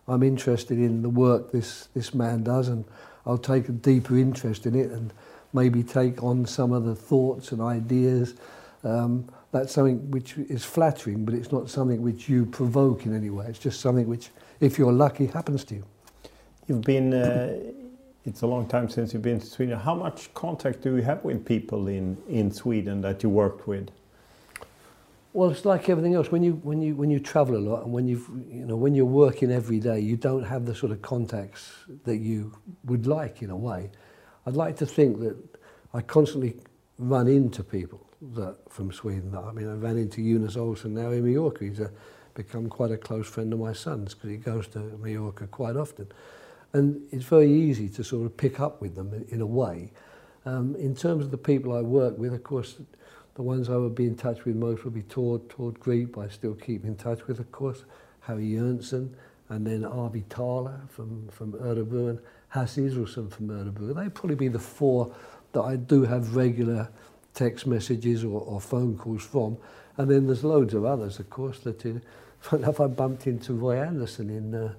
I'm interested in the work this, this man does and I'll take a deeper interest in it and maybe take on some of the thoughts and ideas. Um, that's something which is flattering, but it's not something which you provoke in any way. It's just something which, if you're lucky, happens to you. You've been uh, it's a long time since you've been to Sweden. How much contact do you have with people in, in Sweden that you worked with? Well, it's like everything else. When you when you when you travel a lot and when you've you know when you're working every day, you don't have the sort of contacts that you would like in a way. I'd like to think that I constantly run into people that from Sweden. I mean, I ran into Jonas Olsson now in Mallorca. He's a, become quite a close friend of my son's because he goes to Mallorca quite often. And it's very easy to sort of pick up with them in, a way. Um, in terms of the people I work with, of course, the ones I would be in touch with most would be Todd, Tord Grip, I still keep in touch with, of course, Harry Jörnsson, and then Arvi Thaler from, from Örebro, and Israelsson from Örebro. They'd probably be the four that I do have regular text messages or, or phone calls from. And then there's loads of others, of course, that uh, if I bumped into Roy Anderson in uh,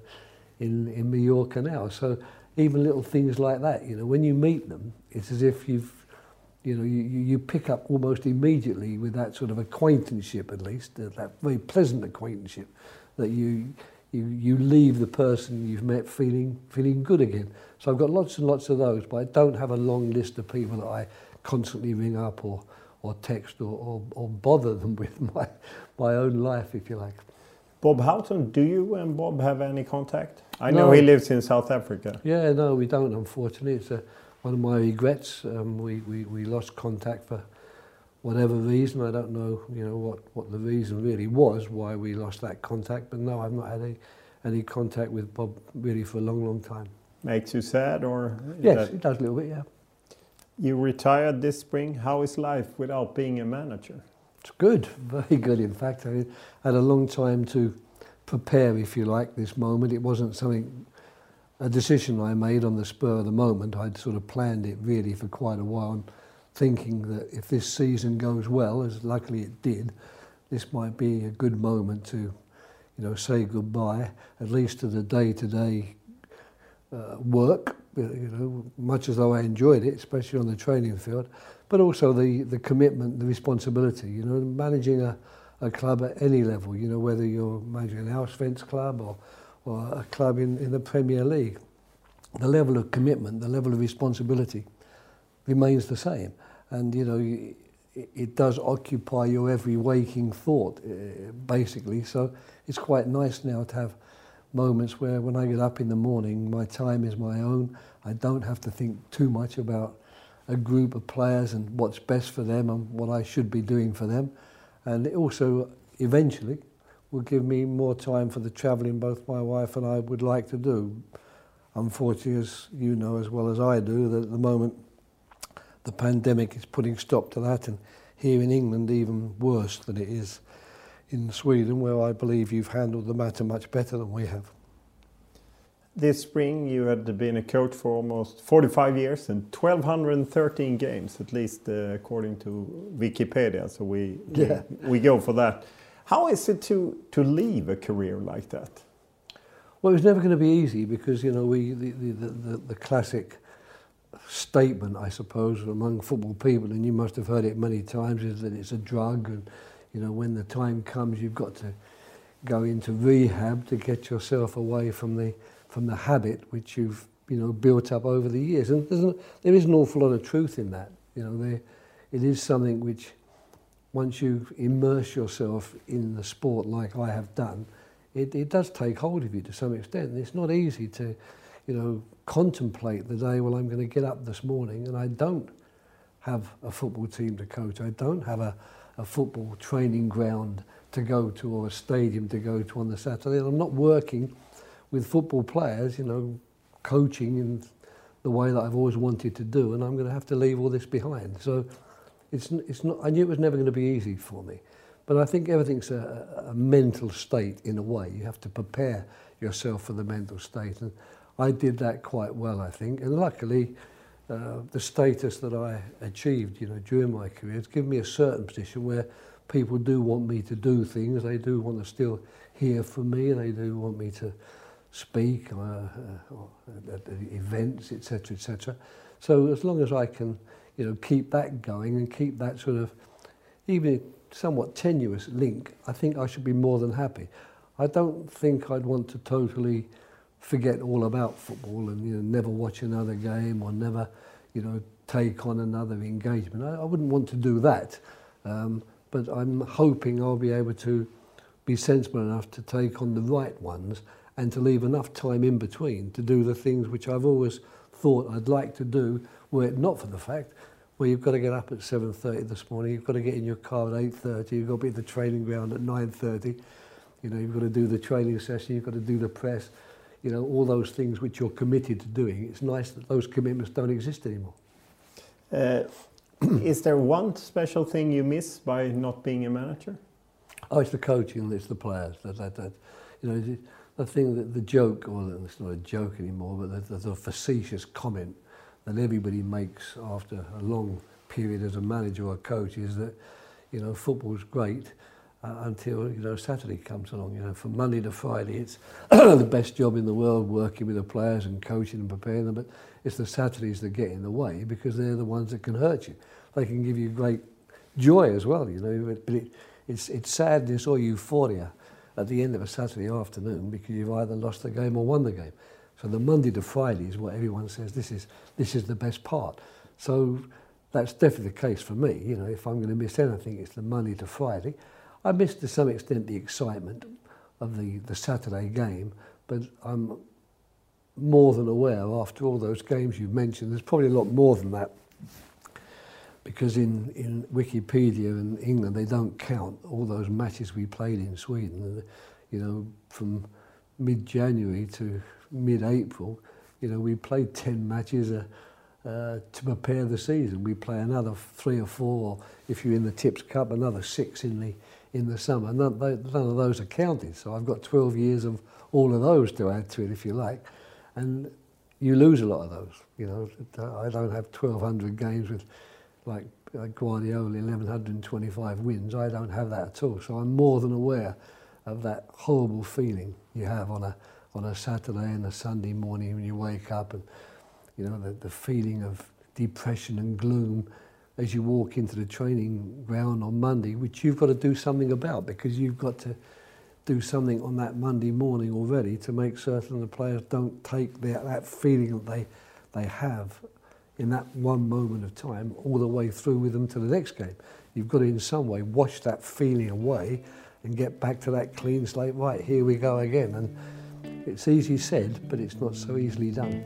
in, in Mallorca now. So even little things like that, you know, when you meet them, it's as if you've, you know, you, you pick up almost immediately with that sort of acquaintanceship at least, uh, that very pleasant acquaintanceship that you, you, you leave the person you've met feeling, feeling good again. So I've got lots and lots of those, but I don't have a long list of people that I constantly ring up or, or text or, or, or bother them with my, my own life, if you like. Bob Houghton, do you and Bob have any contact? I know he lives in South Africa. Yeah, no, we don't, unfortunately. It's a, one of my regrets. Um, we, we, we lost contact for whatever reason. I don't know, you know, what, what the reason really was why we lost that contact. But no, I've not had any, any contact with Bob really for a long, long time. Makes you sad or? Yes, it does a little bit, yeah. You retired this spring. How is life without being a manager? It's good, very good in fact. I had a long time to prepare, if you like, this moment. It wasn't something, a decision I made on the spur of the moment. I'd sort of planned it really for quite a while, thinking that if this season goes well, as luckily it did, this might be a good moment to, you know, say goodbye, at least to the day-to-day uh, work, you know, much as though I enjoyed it, especially on the training field, but also the, the commitment, the responsibility, you know, managing a, a club at any level, you know, whether you're managing an Allsvenskan club or, or a club in, in the Premier League. The level of commitment, the level of responsibility remains the same. And, you know, it does occupy your every waking thought, uh, basically. So it's quite nice now to have moments where when I get up in the morning, my time is my own. I don't have to think too much about a group of players and what's best for them and what I should be doing for them. And it also eventually will give me more time for the travelling both my wife and I would like to do. Unfortunately, as you know as well as I do, that at the moment the pandemic is putting stop to that and here in England even worse than it is in Sweden where I believe you've handled the matter much better than we have. This spring you had been a coach for almost 45 years and 1213 games, at least uh, according to Wikipedia. So we, yeah. we, we go for that. How is it to, to leave a career like that? Well, it was never going to be easy because, you know, we, the, the, the, the classic statement, I suppose, among football people, and you must have heard it many times, is that it's a drug and, you know, when the time comes, you've got to go into rehab to get yourself away from the from the habit which you've you know built up over the years. And there's an, there is an awful lot of truth in that. You know, there, it is something which once you immerse yourself in the sport like I have done, it, it does take hold of you to some extent. It's not easy to, you know, contemplate the day, well, I'm going to get up this morning and I don't have a football team to coach. I don't have a, a football training ground to go to or a stadium to go to on the Saturday. And I'm not working with football players, you know, coaching in the way that I've always wanted to do, and I'm going to have to leave all this behind. So it's, it's not, I knew it was never going to be easy for me. But I think everything's a, a mental state in a way. You have to prepare yourself for the mental state. And I did that quite well, I think. And luckily, uh, the status that I achieved, you know, during my career, has given me a certain position where people do want me to do things. They do want to still hear from me. They do want me to speak uh, uh, at events, etc., etc. So as long as I can, you know, keep that going and keep that sort of, even somewhat tenuous link, I think I should be more than happy. I don't think I'd want to totally forget all about football and you know, never watch another game or never, you know, take on another engagement. I, I wouldn't want to do that. Um, but I'm hoping I'll be able to be sensible enough to take on the right ones and to leave enough time in between to do the things which I've always thought I'd like to do were it not for the fact where you've got to get up at 7.30 this morning, you've got to get in your car at 8.30, you've got to be at the training ground at 9.30, you know, you've got to do the training session, you've got to do the press, you know, all those things which you're committed to doing. It's nice that those commitments don't exist anymore. Uh, is there one special thing you miss by not being a manager? Oh, it's the coaching, it's the players. That, that, that, you know, the thing that the joke, well, it's not a joke anymore, but the, the, the facetious comment that everybody makes after a long period as a manager or a coach is that, you know, football's great uh, until, you know, Saturday comes along. You know, from Monday to Friday, it's the best job in the world working with the players and coaching and preparing them, but it's the Saturdays that get in the way because they're the ones that can hurt you. They can give you great joy as well, you know, but it, it's, it's sadness or euphoria at the end of a Saturday afternoon because you've either lost the game or won the game. So the Monday to Friday is what everyone says this is this is the best part. So that's definitely the case for me. You know, if I'm going to miss anything, it's the Monday to Friday. I miss to some extent the excitement of the, the Saturday game, but I'm more than aware after all those games you've mentioned, there's probably a lot more than that because in, in Wikipedia in England they don't count all those matches we played in Sweden. You know, from mid-January to mid-April, you know, we played 10 matches uh, uh, to prepare the season. We play another three or four, if you're in the Tips Cup, another six in the in the summer. None, none of those are counted. So I've got 12 years of all of those to add to it, if you like. And you lose a lot of those. You know, I don't have 1,200 games with like, Guardiola, 1125 wins. I don't have that at all. So I'm more than aware of that horrible feeling you have on a on a Saturday and a Sunday morning when you wake up and you know the, the feeling of depression and gloom as you walk into the training ground on Monday, which you've got to do something about because you've got to do something on that Monday morning already to make certain the players don't take their, that feeling that they, they have in that one moment of time all the way through with them to the next game. You've got to in some way wash that feeling away and get back to that clean slate, right, here we go again. And it's easy said, but it's not so easily done.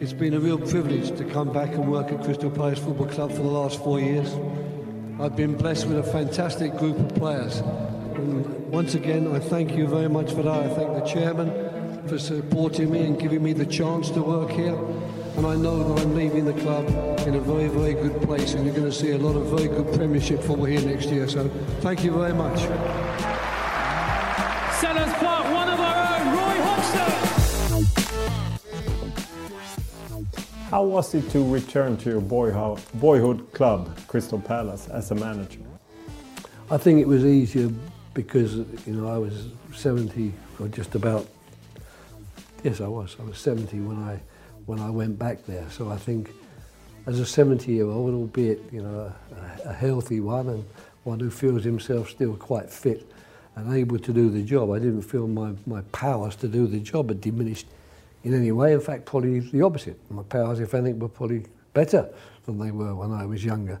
It's been a real privilege to come back and work at Crystal Palace Football Club for the last four years. I've been blessed with a fantastic group of players. And once again, I thank you very much for that. I thank the chairman for supporting me and giving me the chance to work here. And I know that I'm leaving the club in a very, very good place, and you're going to see a lot of very good Premiership football here next year. So thank you very much. Selhurst Park, one of How was it to return to your boyhood, club, Crystal Palace, as a manager? I think it was easier because you know I was 70 or just about. Yes, I was. I was 70 when I when I went back there. So I think as a 70-year-old, albeit you know a, a healthy one and one who feels himself still quite fit able to do the job. I didn't feel my, my powers to do the job had diminished in any way. In fact, probably the opposite. My powers, if anything, were probably better than they were when I was younger.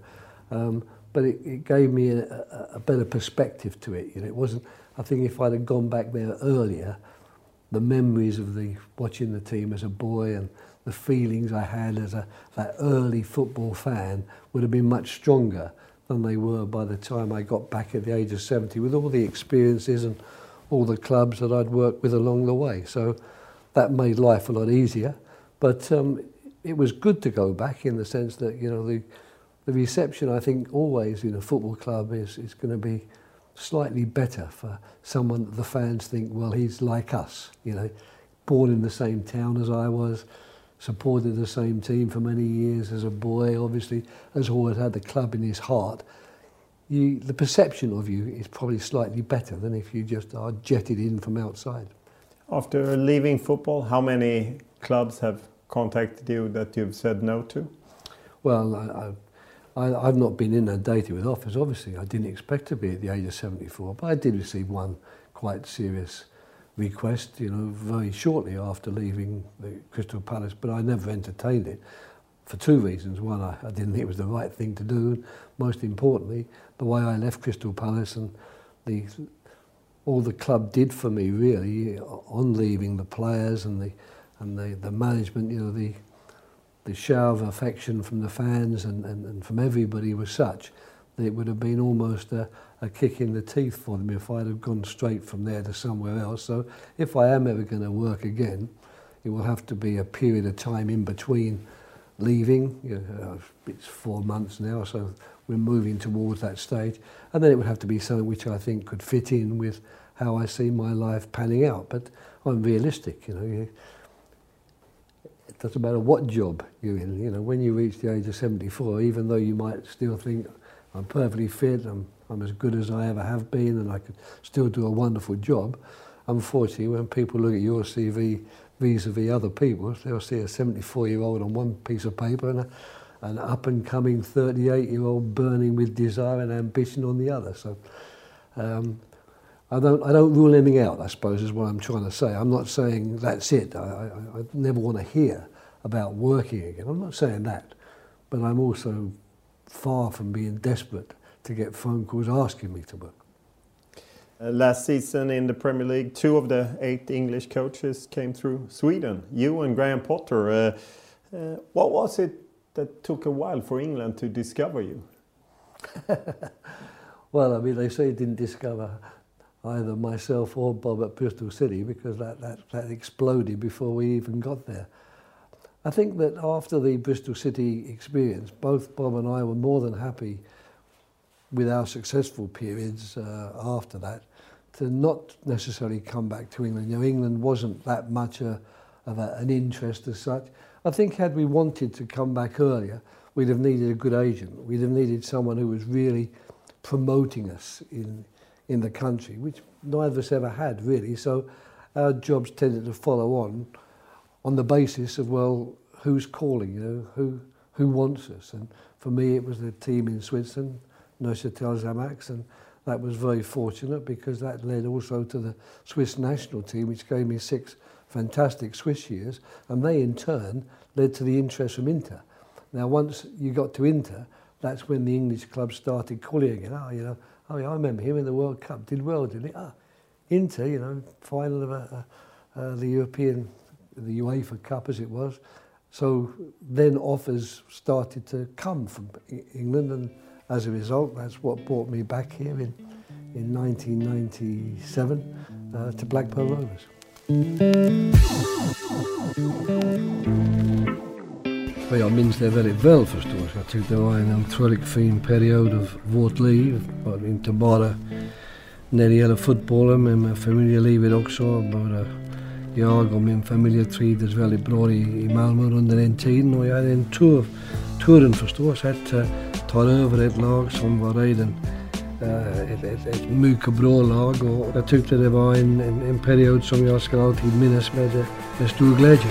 Um, but it, it gave me a, a, a better perspective to it. You know, it wasn't, I think if I'd have gone back there earlier, the memories of the watching the team as a boy and the feelings I had as a that early football fan would have been much stronger. Than they were by the time I got back at the age of 70 with all the experiences and all the clubs that I'd worked with along the way. So that made life a lot easier. But um, it was good to go back in the sense that, you know, the, the reception, I think, always in a football club is, is going to be slightly better for someone that the fans think, well, he's like us, you know, born in the same town as I was, supported the same team for many years as a boy, obviously, has always had the club in his heart. You, the perception of you is probably slightly better than if you just are jetted in from outside. After leaving football, how many clubs have contacted you that you've said no to? Well, I, I, I've not been inundated with offers, obviously. I didn't expect to be at the age of 74, but I did receive one quite serious request, you know, very shortly after leaving the Crystal Palace, but I never entertained it for two reasons. One, I, I didn't think it was the right thing to do, and most importantly, the way I left Crystal Palace and the all the club did for me really on leaving the players and the and the, the management, you know, the the shower of affection from the fans and, and, and from everybody was such that it would have been almost a, a kick in the teeth for them if I'd have gone straight from there to somewhere else. So if I am ever going to work again, it will have to be a period of time in between leaving. You know, it's four months now, so we're moving towards that stage. And then it would have to be something which I think could fit in with how I see my life panning out. But I'm realistic, you know. You, it doesn't matter what job you're in. You know, when you reach the age of 74, even though you might still think I'm perfectly fit, I'm, I'm as good as I ever have been, and I could still do a wonderful job. Unfortunately, when people look at your CV vis-a-vis other people, they'll see a 74-year-old on one piece of paper and a, an up-and-coming 38-year-old burning with desire and ambition on the other. So um, I don't, I don't rule anything out, I suppose, is what I'm trying to say. I'm not saying that's it. I, I, I never want to hear about working again. I'm not saying that. But I'm also far from being desperate to get phone calls asking me to work. Uh, last season in the Premier League, two of the eight English coaches came through Sweden. You and Graham Potter. Uh, uh, what was it that took a while for England to discover you? well, I mean, they say didn't discover either myself or Bob at Bristol City because that, that, that exploded before we even got there. I think that after the Bristol City experience, both Bob and I were more than happy with our successful periods uh, after that to not necessarily come back to England. You know, England wasn't that much a, of a, an interest as such. I think had we wanted to come back earlier, we'd have needed a good agent. We'd have needed someone who was really promoting us in, in the country, which neither of us ever had really. So our jobs tended to follow on on the basis of well, who's calling, you know, who who wants us. And for me, it was the team in Switzerland, Neuchâtel Xamax, and that was very fortunate because that led also to the Swiss national team, which gave me six fantastic Swiss years, and they in turn led to the interest from Inter. Now, once you got to Inter, that's when the English clubs started calling again. Oh, you know, oh, yeah, I remember him in the World Cup. Did well, didn't he? Ah, Inter, you know, final of a, uh, the European, the UEFA Cup as it was. So then offers started to come from England, and as a result, that's what brought me back here in, in 1997 uh, to Blackburn Rovers. Jag minns det väldigt väl förstås. Jag tyckte det var en otroligt fin period av vårt liv. Inte bara när det gäller fotbollen men med familjelivet också. Både jag och min familj trivdes väldigt bra i, i Malmö under den tiden och jag hade en tur, turen förstås att uh, ta över ett lag som var redan uh, ett, ett, ett mycket bra lag och jag tyckte det var en, en, en period som jag ska alltid minnas med, med stor glädje.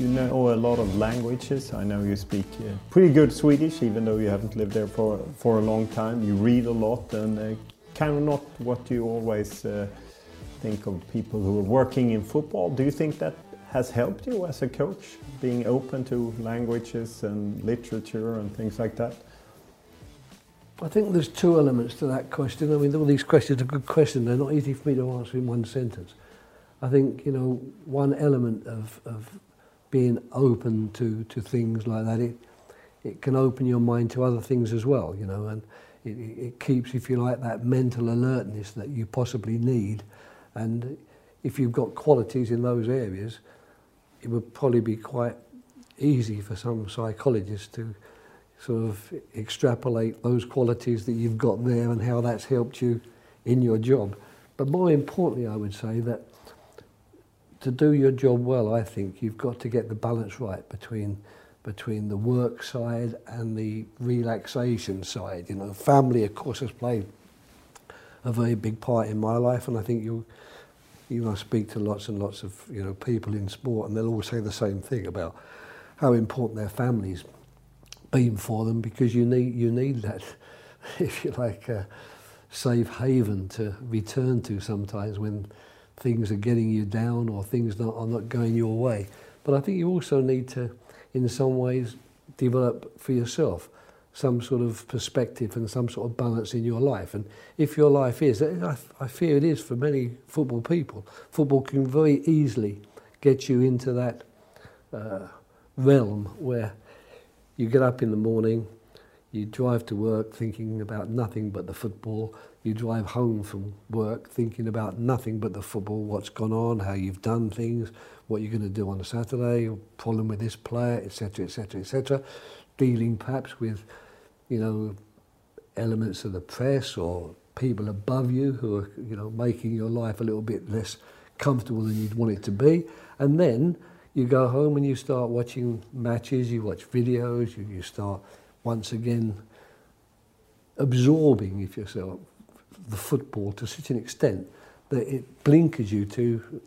You know a lot of languages. I know you speak uh, pretty good Swedish, even though you haven't lived there for for a long time. You read a lot, and uh, kind of not what you always uh, think of people who are working in football. Do you think that has helped you as a coach, being open to languages and literature and things like that? I think there's two elements to that question. I mean, all these questions are good questions. They're not easy for me to answer in one sentence. I think, you know, one element of, of being open to, to things like that, it, it can open your mind to other things as well, you know, and it, it keeps, if you like, that mental alertness that you possibly need. And if you've got qualities in those areas, it would probably be quite easy for some psychologists to sort of extrapolate those qualities that you've got there and how that's helped you in your job. But more importantly, I would say that to do your job well, I think you've got to get the balance right between between the work side and the relaxation side. You know, family, of course, has played a very big part in my life, and I think you you know I speak to lots and lots of you know people in sport, and they'll all say the same thing about how important their families been for them because you need you need that, if you like, a safe haven to return to sometimes when things are getting you down or things not, are not going your way. But I think you also need to, in some ways, develop for yourself some sort of perspective and some sort of balance in your life. And if your life is, I, fear it is for many football people, football can very easily get you into that uh, realm where you get up in the morning, you drive to work thinking about nothing but the football, you drive home from work thinking about nothing but the football, what's gone on, how you've done things, what you're going to do on a Saturday, problem with this player, etc., etc., etc. Dealing perhaps with, you know, elements of the press or people above you who are, you know, making your life a little bit less comfortable than you'd want it to be. And then you go home and you start watching matches, you watch videos, you, you start once again absorbing, if you so, the football to such an extent that it blinkers you to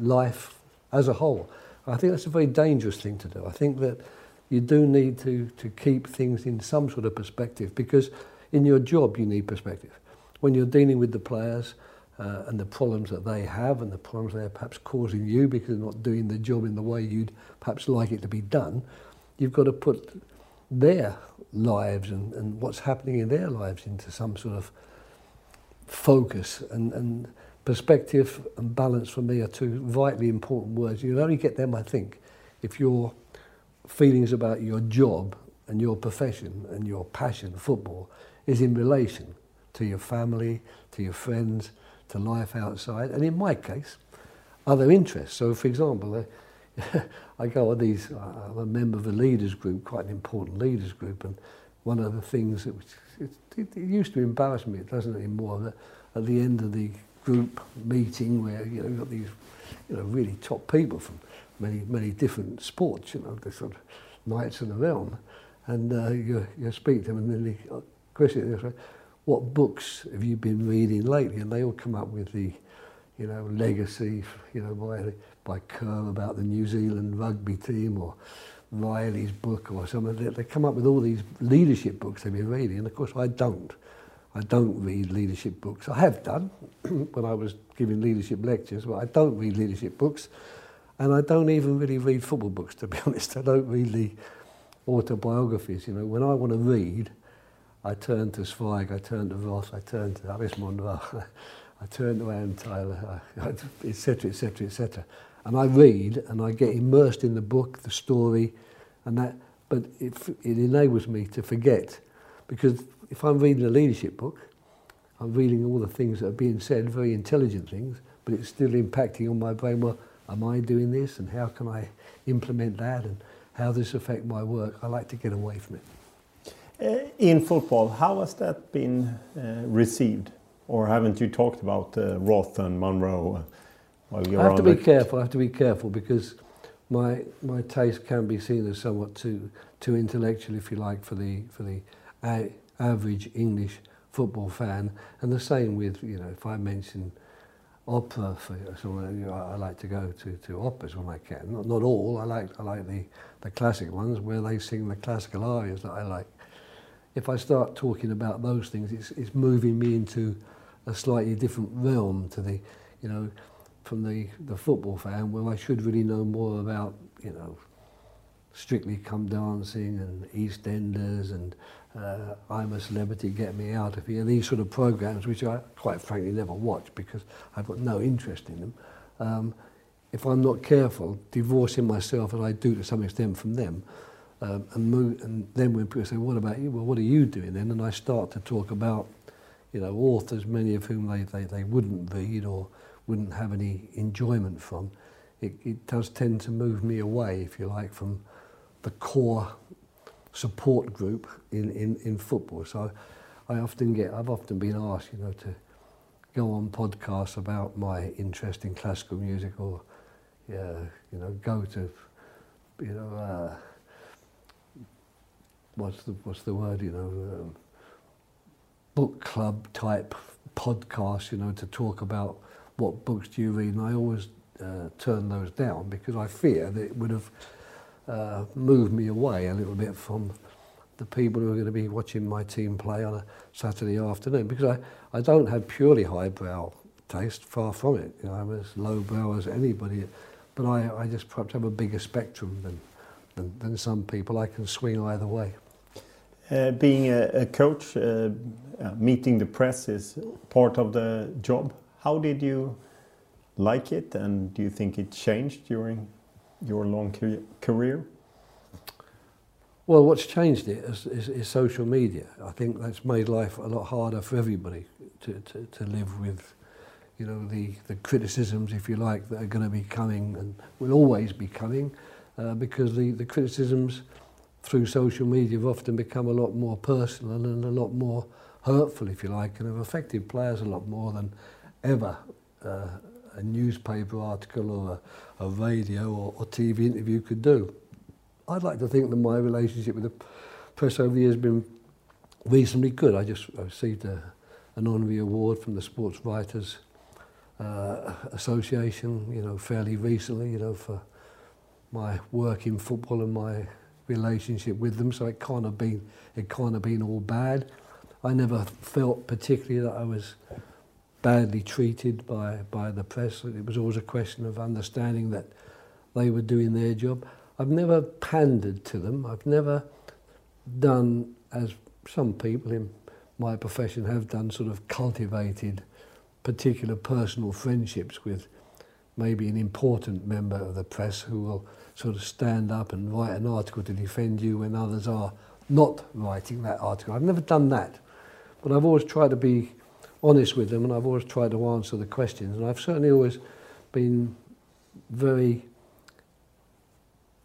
life as a whole. I think that's a very dangerous thing to do. I think that you do need to, to keep things in some sort of perspective because in your job you need perspective. When you're dealing with the players uh, and the problems that they have and the problems they're perhaps causing you because they're not doing the job in the way you'd perhaps like it to be done, you've got to put their lives and, and what's happening in their lives into some sort of focus and, and perspective and balance for me are two vitally important words. You only get them, I think, if your feelings about your job and your profession and your passion, football, is in relation to your family, to your friends, to life outside, and in my case, other interests. So, for example, uh, I go on these, I'm a member of a leaders group, quite an important leaders group, and one of the things that it, it, it used to embarrass me, it doesn't anymore, that at the end of the group meeting where you know you've got these you know really top people from many many different sports, you know, the sort of knights of the realm, and uh, you you speak to them and then they question this way, what books have you been reading lately? And they all come up with the, you know, legacy, you know, by, by Kerr about the New Zealand rugby team or Riley's book or something. They, they come up with all these leadership books they've been reading. And of course, I don't. I don't read leadership books. I have done when I was giving leadership lectures, but I don't read leadership books. And I don't even really read football books, to be honest. I don't read the autobiographies. You know, when I want to read, I turn to Zweig, I turn to Roth, I turn to Alice Munro, I turn to Anne Tyler, etc., etc., etc. And I read and I get immersed in the book, the story, and that. But it, it enables me to forget, because if I'm reading a leadership book, I'm reading all the things that are being said, very intelligent things, but it's still impacting on my brain. Well, am I doing this, and how can I implement that, and how does this affect my work? I like to get away from it. Uh, in football, how has that been uh, received? Or haven't you talked about uh, Roth and Munro you're I have to be careful. I have to be careful because my my taste can be seen as somewhat too too intellectual, if you like, for the for the a, average English football fan. And the same with you know, if I mention opera for someone, you know, I, I like to go to, to operas when I can. Not not all. I like I like the the classic ones where they sing the classical arias that I like. If I start talking about those things, it's it's moving me into a slightly different realm to the, you know, from the, the football fan well, I should really know more about, you know, Strictly Come Dancing and EastEnders and uh, I'm a Celebrity, Get Me Out of Here, these sort of programs which I quite frankly never watch because I've got no interest in them. Um, if I'm not careful, divorcing myself as I do to some extent from them, um, and, and then when people say, what about you? Well, what are you doing then? And I start to talk about, you know, authors, many of whom they, they, they wouldn't read or wouldn't have any enjoyment from. It, it does tend to move me away, if you like, from the core support group in, in, in football. So I often get, I've often been asked, you know, to go on podcasts about my interest in classical music or, yeah, you know, go to, you know, uh, what's the what's the word? You know, um, book club type podcast. You know, to talk about what books do you read, and I always uh, turn those down because I fear that it would have uh, moved me away a little bit from the people who are going to be watching my team play on a Saturday afternoon because I, I don't have purely highbrow taste, far from it. You know, I'm as lowbrow as anybody, but I, I just perhaps have a bigger spectrum than, than, than some people. I can swing either way. Uh, being a, a coach, uh, uh, meeting the press is part of the job. How did you like it, and do you think it changed during your long career? Well, what's changed it is, is, is social media. I think that's made life a lot harder for everybody to, to, to live with, you know, the, the criticisms, if you like, that are going to be coming and will always be coming, uh, because the, the criticisms through social media have often become a lot more personal and a lot more hurtful, if you like, and have affected players a lot more than ever uh, a newspaper article or a, a radio or, or TV interview could do. I'd like to think that my relationship with the press over the years has been reasonably good. I just I received a, an honorary award from the Sports Writers uh, Association, you know, fairly recently, you know, for my work in football and my relationship with them. So it can't have been it can't have been all bad. I never felt particularly that I was badly treated by by the press. It was always a question of understanding that they were doing their job. I've never pandered to them. I've never done as some people in my profession have done, sort of cultivated particular personal friendships with maybe an important member of the press who will sort of stand up and write an article to defend you when others are not writing that article. I've never done that, but I've always tried to be honest with them and I've always tried to answer the questions and I've certainly always been very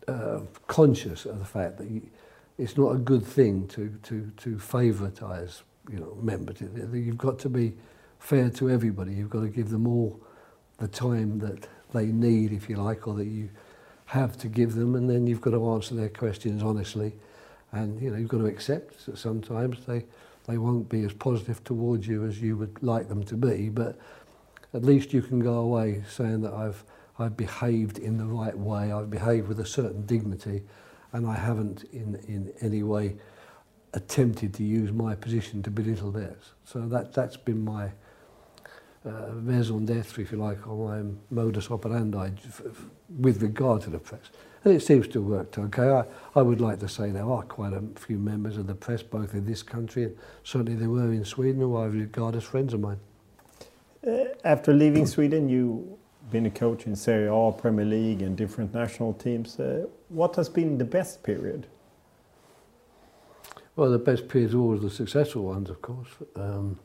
uh, conscious of the fact that it's not a good thing to, to, to favouritize you know, members. You've got to be fair to everybody. You've got to give them all the time that they need, if you like, or that you have to give them, and then you've got to answer their questions honestly. And you know, you've got to accept that sometimes they they won't be as positive towards you as you would like them to be, but at least you can go away saying that I've, I've behaved in the right way, I've behaved with a certain dignity, and I haven't in, in any way attempted to use my position to belittle theirs. So that, that's been my uh, raison d'etre, if you like, or my modus operandi with regard to the press. And it seems to have worked okay. I, I would like to say there are quite a few members of the press, both in this country and certainly there were in Sweden, who I regard as friends of mine. Uh, after leaving Sweden, you've been a coach in Serie A, Premier League, and different national teams. Uh, what has been the best period? Well, the best periods are always the successful ones, of course. Um,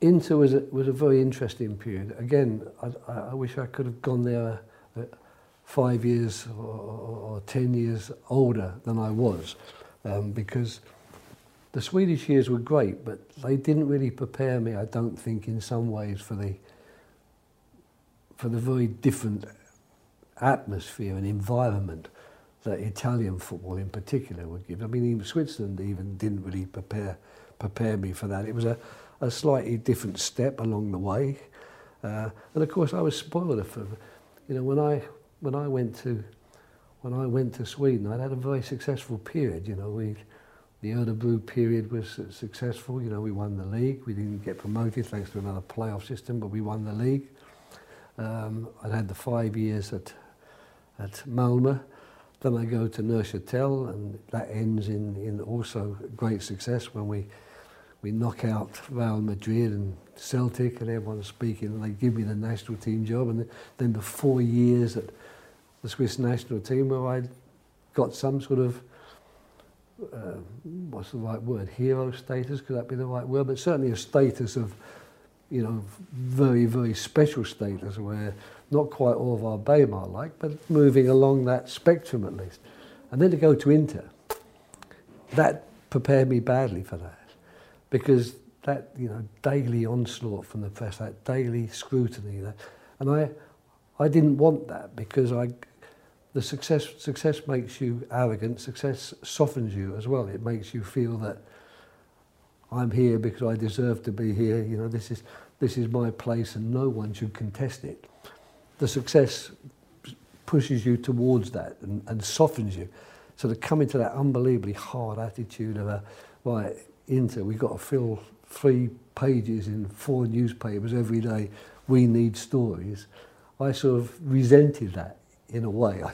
Inter was a, was a very interesting period. Again, I, I wish I could have gone there uh, five years or, or, ten years older than I was, um, because the Swedish years were great, but they didn't really prepare me, I don't think, in some ways for the for the very different atmosphere and environment that Italian football in particular would give. I mean, even Switzerland even didn't really prepare prepare me for that. It was a a slightly different step along the way. Uh, and of course, I was spoiled for, you know, when I when I went to when I went to Sweden, I'd had a very successful period. You know, we the Örebro period was successful. You know, we won the league. We didn't get promoted thanks to another playoff system, but we won the league. Um, I'd had the five years at at Malmö. Then I go to Neuchâtel, and that ends in, in also great success when we we knock out Real Madrid and Celtic and everyone's speaking and they give me the national team job. And then the four years at the Swiss national team where I got some sort of uh, what's the right word hero status? Could that be the right word? But certainly a status of you know very very special status where not quite all of our Weimar like but moving along that spectrum at least. And then to go to Inter. That prepared me badly for that because that you know daily onslaught from the press, that daily scrutiny, that, and I I didn't want that because I the success success makes you arrogant. Success softens you as well. It makes you feel that I'm here because I deserve to be here. You know this is this is my place and no one should contest it. The success pushes you towards that and, and softens you. So to come into that unbelievably hard attitude of a right into, we've got to fill three pages in four newspapers every day. We need stories. I sort of resented that in a way. I,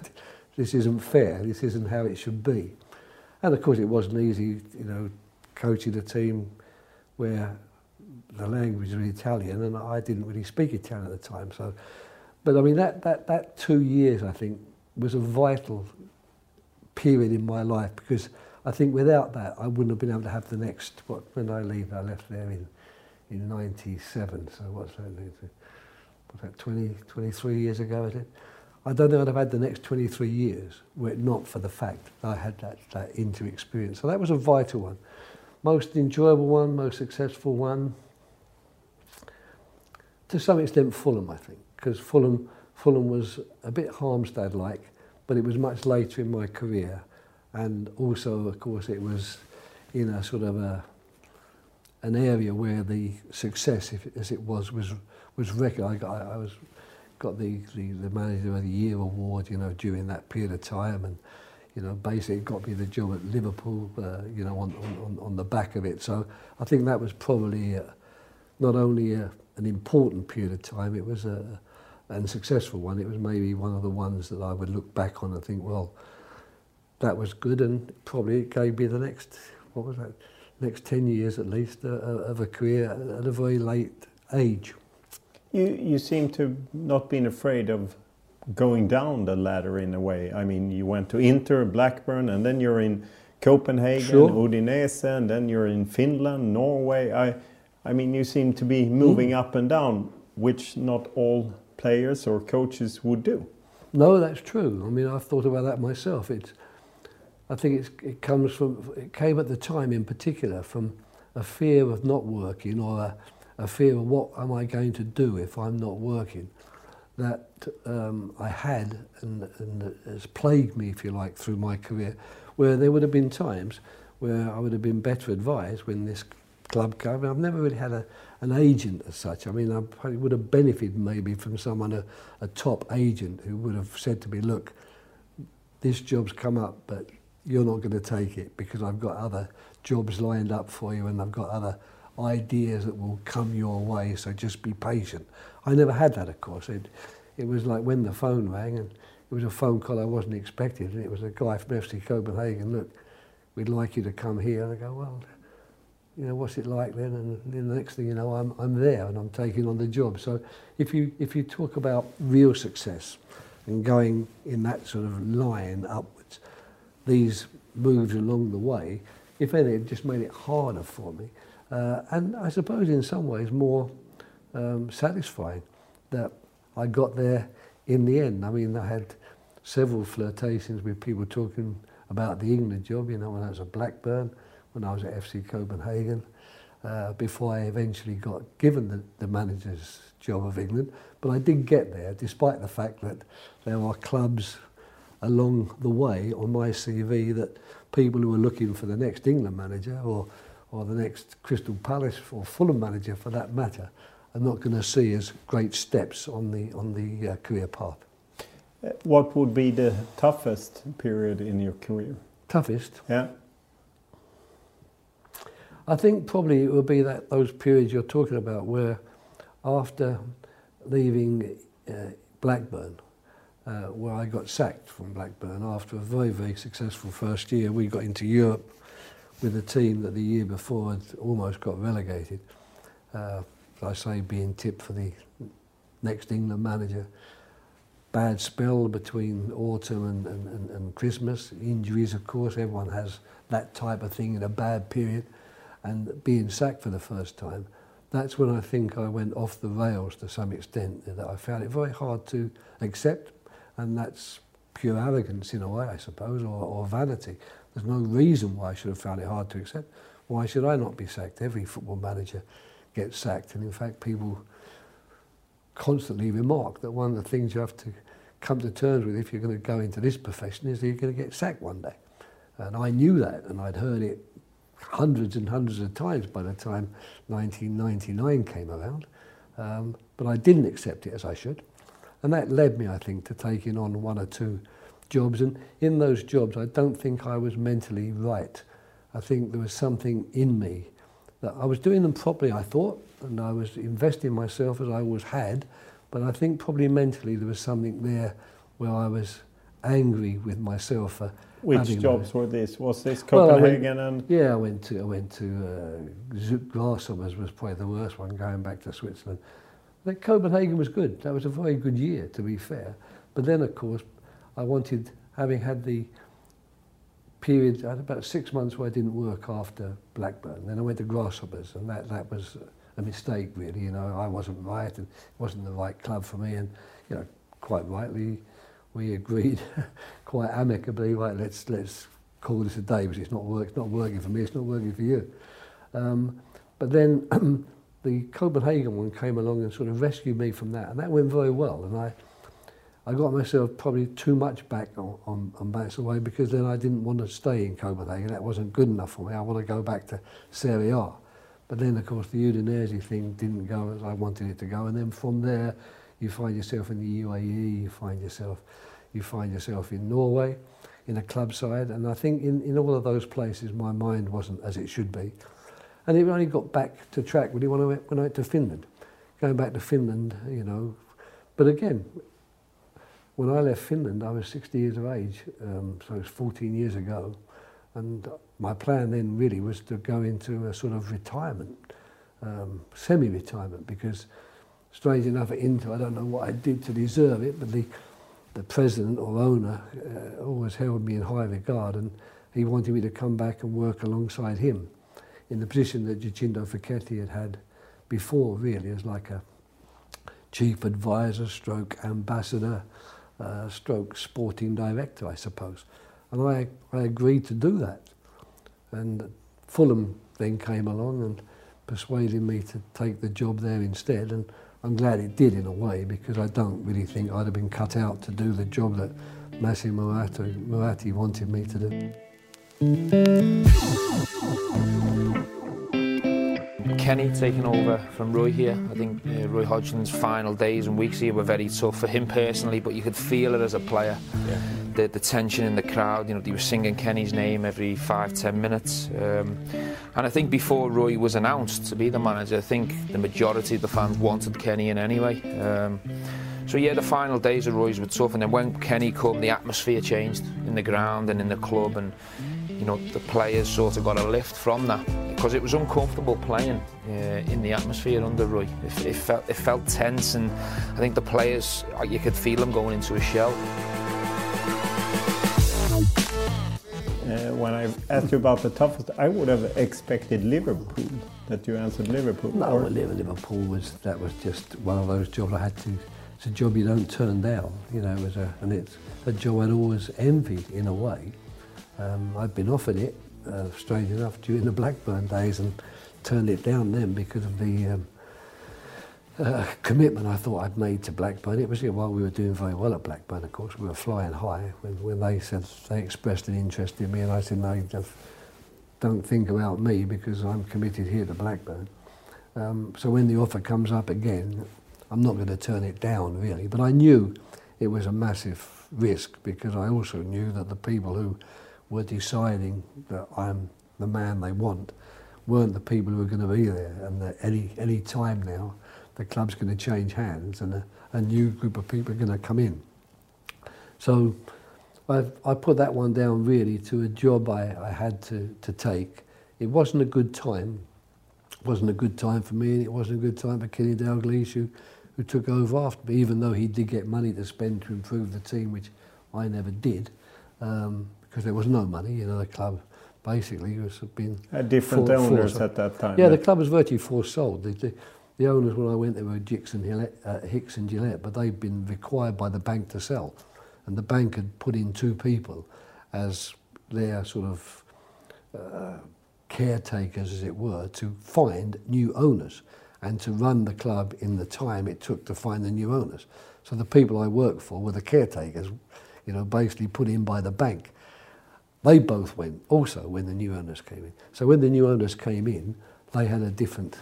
this isn't fair. This isn't how it should be. And of course, it wasn't easy, you know, coaching a team where the language was Italian, and I didn't really speak Italian at the time. So, but I mean, that that that two years, I think, was a vital period in my life because I think without that, I wouldn't have been able to have the next, what, when I leave, I left there in, in 97, so what's that, what's that 20, 23 years ago, is it? I don't think I'd have had the next 23 years were it not for the fact that I had that, that inter experience. So that was a vital one. Most enjoyable one, most successful one. To some extent, Fulham, I think, because Fulham, Fulham was a bit Halmstad-like, but it was much later in my career. And also, of course, it was in a sort of a an area where the success, if, as it was, was was recognised. I, I was got the, the the manager of the year award, you know, during that period of time, and you know, basically got me the job at Liverpool, uh, you know, on, on on the back of it. So I think that was probably a, not only a, an important period of time, it was a and successful one. It was maybe one of the ones that I would look back on and think, well, that was good and probably it gave me the next, what was that, next 10 years at least uh, uh, of a career at a very late age. You, you seem to not been afraid of going down the ladder in a way. I mean, you went to Inter, Blackburn, and then you're in Copenhagen, sure. Udinese, and then you're in Finland, Norway. I, I mean, you seem to be moving mm. up and down, which not all players or coaches would do. No, that's true. I mean, I've thought about that myself. It's, I think it's, it comes from, it came at the time in particular from a fear of not working or a, a fear of what am I going to do if I'm not working that um, I had and, and has plagued me, if you like, through my career, where there would have been times where I would have been better advised when this club came. I mean, I've never really had a, an agent as such. I mean, I probably would have benefited maybe from someone, a, a top agent, who would have said to me, look, this job's come up, but you're not going to take it because I've got other jobs lined up for you and I've got other ideas that will come your way, so just be patient. I never had that, of course. It, it was like when the phone rang, and it was a phone call I wasn't expecting, and it was a guy from FC Copenhagen, look, we'd like you to come here. And I go, well, you know, what's it like then? And then the next thing you know, I'm, I'm there and I'm taking on the job. So if you, if you talk about real success and going in that sort of line upwards, these moves along the way, if anything, it just made it harder for me. Uh, and I suppose in some ways more um, satisfying that I got there in the end. I mean, I had several flirtations with people talking about the England job, you know, when I was at Blackburn, when I was at FC Copenhagen, uh, before I eventually got given the, the manager's job of England. But I did get there, despite the fact that there are clubs along the way on my CV that people who are looking for the next England manager or, or the next Crystal Palace or Fulham manager for that matter are not going to see as great steps on the, on the uh, career path. Uh, what would be the toughest period in your career? Toughest? Yeah. I think probably it would be that those periods you're talking about where after leaving uh, Blackburn, uh, where I got sacked from Blackburn after a very, very successful first year, we got into Europe with a team that the year before had almost got relegated. Uh, I say being tipped for the next England manager. Bad spell between autumn and, and, and, and Christmas. Injuries, of course, everyone has that type of thing in a bad period and being sacked for the first time, that's when I think I went off the rails to some extent, that I found it very hard to accept, and that's pure arrogance in a way, I suppose, or, or vanity. There's no reason why I should have found it hard to accept. Why should I not be sacked? Every football manager gets sacked, and in fact, people constantly remark that one of the things you have to come to terms with if you're going to go into this profession is that you're going to get sacked one day. And I knew that, and I'd heard it hundreds and hundreds of times by the time 1999 came around. Um, but I didn't accept it as I should. And that led me, I think, to taking on one or two jobs. And in those jobs, I don't think I was mentally right. I think there was something in me that I was doing them properly, I thought, and I was investing myself as I always had. But I think probably mentally there was something there where I was angry with myself for which jobs were these? Was this Copenhagen well, and? Yeah, I went to I went to uh, Zut Grasshoppers was probably the worst one going back to Switzerland. Like Copenhagen was good. That was a very good year, to be fair. But then, of course, I wanted, having had the period, I had about six months where I didn't work after Blackburn. Then I went to Grasshoppers, and that, that was a mistake, really. You know, I wasn't right, and it wasn't the right club for me. And, you know, quite rightly, we agreed quite amicably, right, let's, let's call this a day because it's not, work, it's not working for me, it's not working for you. Um, but then the Copenhagen one came along and sort of rescued me from that, and that went very well. And I, I got myself probably too much back on, on, on Bats away because then I didn't want to stay in Copenhagen. That wasn't good enough for me. I want to go back to Serie A. But then, of course, the Udinese thing didn't go as I wanted it to go. And then from there, you find yourself in the UAE, you find yourself, you find yourself in Norway, in a club side, and I think in, in all of those places my mind wasn't as it should be. And it only got back to track when I went, when I went to Finland. Going back to Finland, you know, but again, when I left Finland, I was 60 years of age, um, so it's 14 years ago, and my plan then really was to go into a sort of retirement, um, semi-retirement, because strange enough at Inter, I don't know what I did to deserve it, but the, the president or owner uh, always held me in high regard and he wanted me to come back and work alongside him in the position that Giacinto Facchetti had had before, really, as like a chief advisor, stroke ambassador, uh, stroke sporting director, I suppose. And I, I agreed to do that. And Fulham then came along and persuaded me to take the job there instead. And I'm glad it did in a way because I don't really think I'd have been cut out to do the job that Massimo Moratti wanted me to do. Kenny taking over from Roy here. I think uh, Roy Hodgson's final days and weeks here were very tough for him personally, but you could feel it as a player. Yeah. The, the tension in the crowd, you know, he was singing Kenny's name every five, ten minutes. Um, and I think before Roy was announced to be the manager, I think the majority of the fans wanted Kenny in anyway. Um, so yeah, the final days of Roy's were tough, and then when Kenny came, the atmosphere changed in the ground and in the club, and you know the players sort of got a lift from that because it was uncomfortable playing uh, in the atmosphere under Roy. It, it, felt it felt tense, and I think the players you could feel them going into a shell. Uh, when I asked you about the toughest, I would have expected Liverpool. That you answered Liverpool. No, or- Liverpool was that was just one of those jobs I had to. It's a job you don't turn down, you know. It was a, and it's a job I'd always envied in a way. Um, I'd been offered it, uh, strange enough, during the Blackburn days, and turned it down then because of the um, uh, commitment I thought I'd made to Blackburn. It was while we were doing very well at Blackburn, of course, we were flying high. When, when they said they expressed an interest in me, and I said, no, just don't think about me because I'm committed here to Blackburn. Um, so when the offer comes up again, I'm not going to turn it down really. But I knew it was a massive risk because I also knew that the people who were deciding that I'm the man they want weren't the people who were going to be there. And that any any time now, the club's going to change hands and a, a new group of people are going to come in. So I, I put that one down really to a job I, I had to, to take. It wasn't a good time. It wasn't a good time for me and it wasn't a good time for Kenny Dalglish who, who took over after me, even though he did get money to spend to improve the team, which I never did, um, because there was no money. You know, the club basically was been Had different for- owners forced- at that time, Yeah, the club was virtually forsold. The, the, the owners when I went there were Hicks and, Gillett, uh, Hicks and Gillett, but they'd been required by the bank to sell, and the bank had put in two people as their sort of uh, caretakers, as it were, to find new owners and to run the club in the time it took to find the new owners. So the people I worked for were the caretakers, you know, basically put in by the bank. They both went also when the new owners came in. So when the new owners came in, they had a different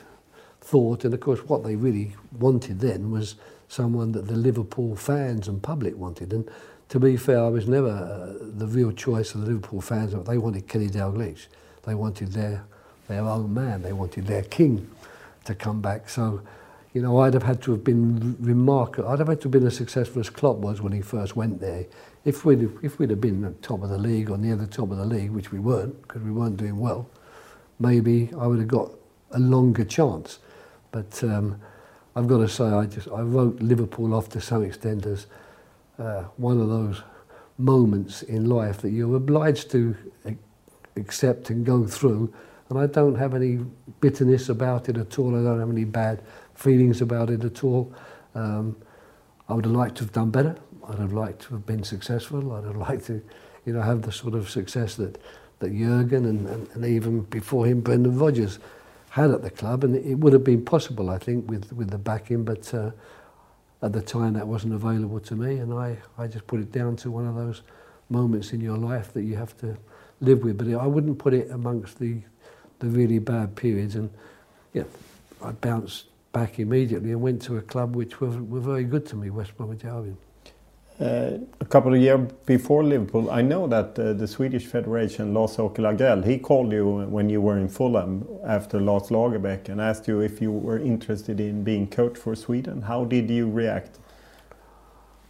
thought, and of course, what they really wanted then was someone that the Liverpool fans and public wanted. And to be fair, I was never uh, the real choice of the Liverpool fans. They wanted Kenny Dalglish. They wanted their their own man. They wanted their king to come back. So, you know, I'd have had to have been remarkable. I'd have had to have been as successful as Klopp was when he first went there. If we'd if we'd have been at the top of the league or near the top of the league, which we weren't because we weren't doing well, maybe I would have got a longer chance. But um, I've got to say, I just I wrote Liverpool off to some extent as uh, one of those moments in life that you're obliged to accept and go through. And I don't have any bitterness about it at all. I don't have any bad feelings about it at all. Um, I would have liked to have done better. I'd have liked to have been successful. I'd have liked to, you know, have the sort of success that, that Jurgen and, and, and even before him, Brendan Rodgers had at the club. And it would have been possible, I think, with, with the backing. But uh, at the time, that wasn't available to me. And I, I just put it down to one of those moments in your life that you have to live with. But I wouldn't put it amongst the, the really bad periods. And yeah, I bounced back immediately and went to a club which were, were very good to me, West Bromwich Albion. Uh, a couple of years before Liverpool, I know that uh, the Swedish Federation, Lars-Åke Lagrell, he called you when you were in Fulham after Lars Lagerbäck and asked you if you were interested in being coach for Sweden. How did you react?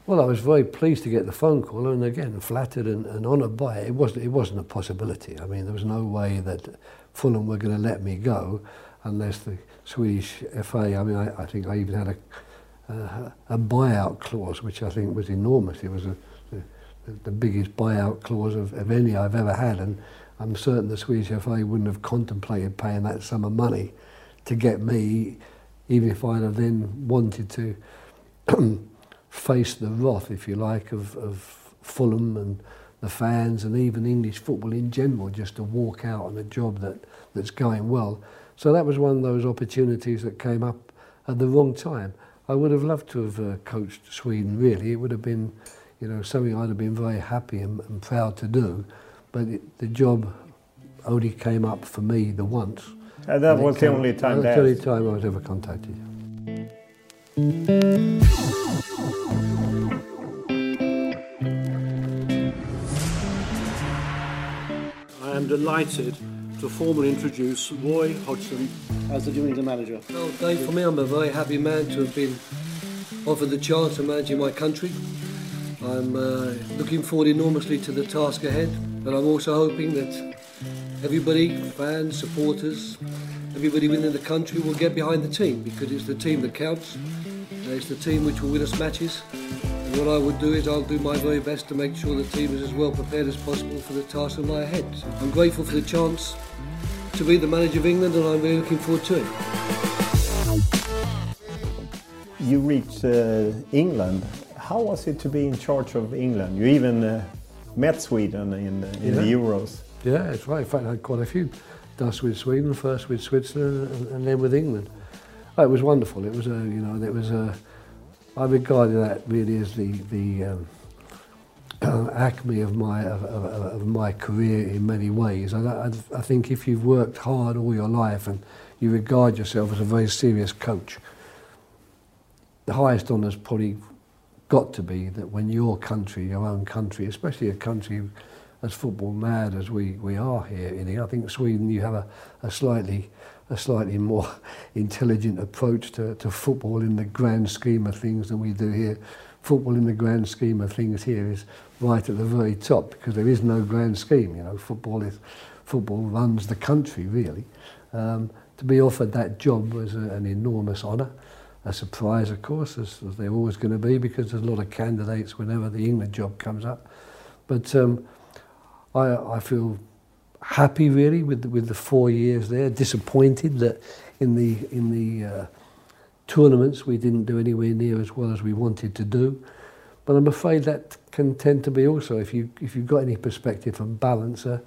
Well, I was very pleased to get the phone call, and again, flattered and, and honoured by it. It wasn't, it wasn't a possibility. I mean, there was no way that Fulham were going to let me go unless the Swedish FA, I mean, I, I think I even had a, a buyout clause, which I think was enormous. It was a, the, the biggest buyout clause of, of any I've ever had, and I'm certain the Swedish FA wouldn't have contemplated paying that sum of money to get me, even if I'd have then wanted to face the wrath, if you like, of, of Fulham and the fans and even English football in general, just to walk out on a job that, that's going well. So that was one of those opportunities that came up at the wrong time. I would have loved to have uh, coached Sweden, really. It would have been, you know, something I'd have been very happy and, and proud to do. But it, the job only came up for me the once, And that And it was the came- only time That the only time I was ever contacted. I am delighted to formally introduce Roy Hodgson as the new manager. Well, Dave, for me, I'm a very happy man to have been offered the chance of managing my country. I'm uh, looking forward enormously to the task ahead, but I'm also hoping that everybody, fans, supporters, everybody within the country will get behind the team because it's the team that counts. It's the team which will win us matches. And what I would do is I'll do my very best to make sure the team is as well prepared as possible for the task that lie ahead. I'm grateful for the chance to be the manager of England and I'm really looking forward to it. You reached uh, England. How was it to be in charge of England? You even uh, met Sweden in, in the Euros. Yeah, it's right. In fact, I had quite a few. Dust with Sweden, first with Switzerland, and, and then with England. Oh, it was wonderful. It was a, you know, it was a. I regard that really as the the um, acme of my of, of, my career in many ways. I, I, think if you've worked hard all your life and you regard yourself as a very serious coach, the highest honour's probably got to be that when your country, your own country, especially a country as football mad as we, we are here I think Sweden you have a, a slightly a slightly more intelligent approach to, to football in the grand scheme of things than we do here. Football in the grand scheme of things here is right at the very top because there is no grand scheme. You know, football is football runs the country really. Um, to be offered that job was a, an enormous honour. A surprise, of course, as, as they're always going to be because there's a lot of candidates whenever the England job comes up. But um, I, I feel happy really with the, with the four years there. Disappointed that in the in the uh, tournaments we didn't do anywhere near as well as we wanted to do. But I'm afraid that can tend to be also, if you if you've got any perspective and balance, a,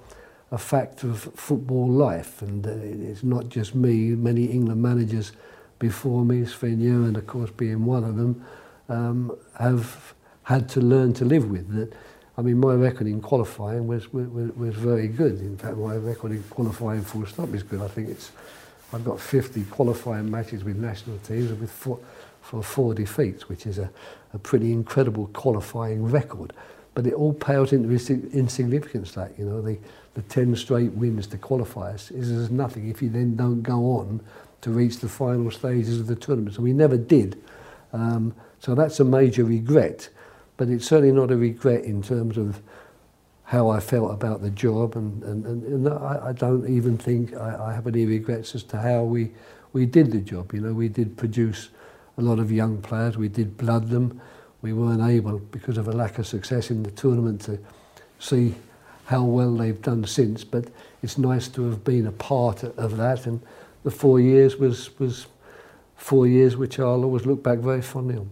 a fact of football life. And uh, it's not just me. Many England managers before me, Sven and of course being one of them, um, have had to learn to live with that. I mean, my record in qualifying was, was, was very good. In fact, my record in qualifying full stop is good. I think it's, I've got 50 qualifying matches with national teams with four, for four defeats, which is a, a pretty incredible qualifying record. But it all pales into insignificance, that, you know, the, the 10 straight wins to qualify us is as nothing if you then don't go on to reach the final stages of the tournament. So we never did. Um, so that's a major regret. But it's certainly not a regret in terms of how I felt about the job, and, and, and, and I, I don't even think I, I have any regrets as to how we, we did the job. You know, we did produce a lot of young players, we did blood them. We weren't able, because of a lack of success in the tournament, to see how well they've done since, but it's nice to have been a part of that, and the four years was, was four years which I'll always look back very fondly on.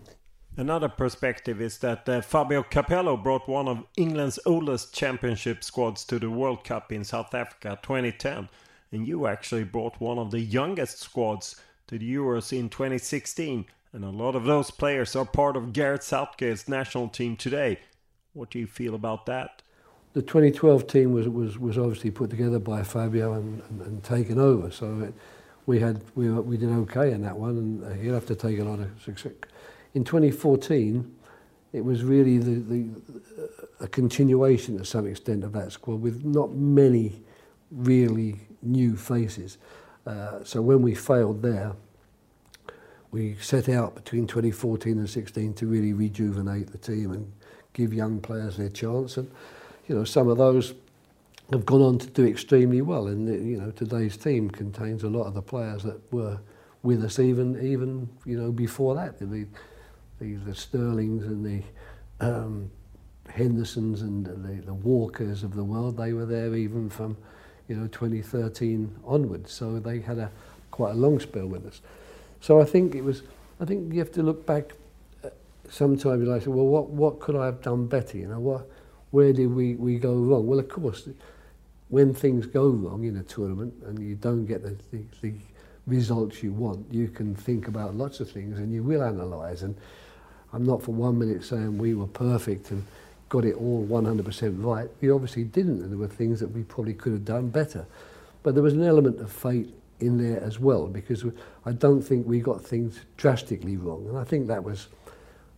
Another perspective is that uh, Fabio Capello brought one of England's oldest championship squads to the World Cup in South Africa 2010. And you actually brought one of the youngest squads to the Euros in 2016. And a lot of those players are part of Gareth Southgate's national team today. What do you feel about that? The 2012 team was, was, was obviously put together by Fabio and, and, and taken over. So it, we had we, we did okay in that one, and he'll have to take a lot of success. in 2014, it was really the, the, a continuation to some extent of that squad with not many really new faces. Uh, so when we failed there, we set out between 2014 and 16 to really rejuvenate the team and give young players their chance. And, you know, some of those have gone on to do extremely well. And, uh, you know, today's team contains a lot of the players that were with us even, even you know, before that. I mean, the, the Sterlings and the um, Hendersons and the, the Walkers of the world, they were there even from you know 2013 onwards. So they had a quite a long spell with us. So I think it was. I think you have to look back. Uh, sometimes and I say, well, what what could I have done better? You know, what where did we we go wrong? Well, of course, when things go wrong in a tournament and you don't get the the, the results you want, you can think about lots of things and you will analyse and I'm not for one minute saying we were perfect and got it all 100% right. We obviously didn't, and there were things that we probably could have done better. But there was an element of fate in there as well because I don't think we got things drastically wrong, and I think that was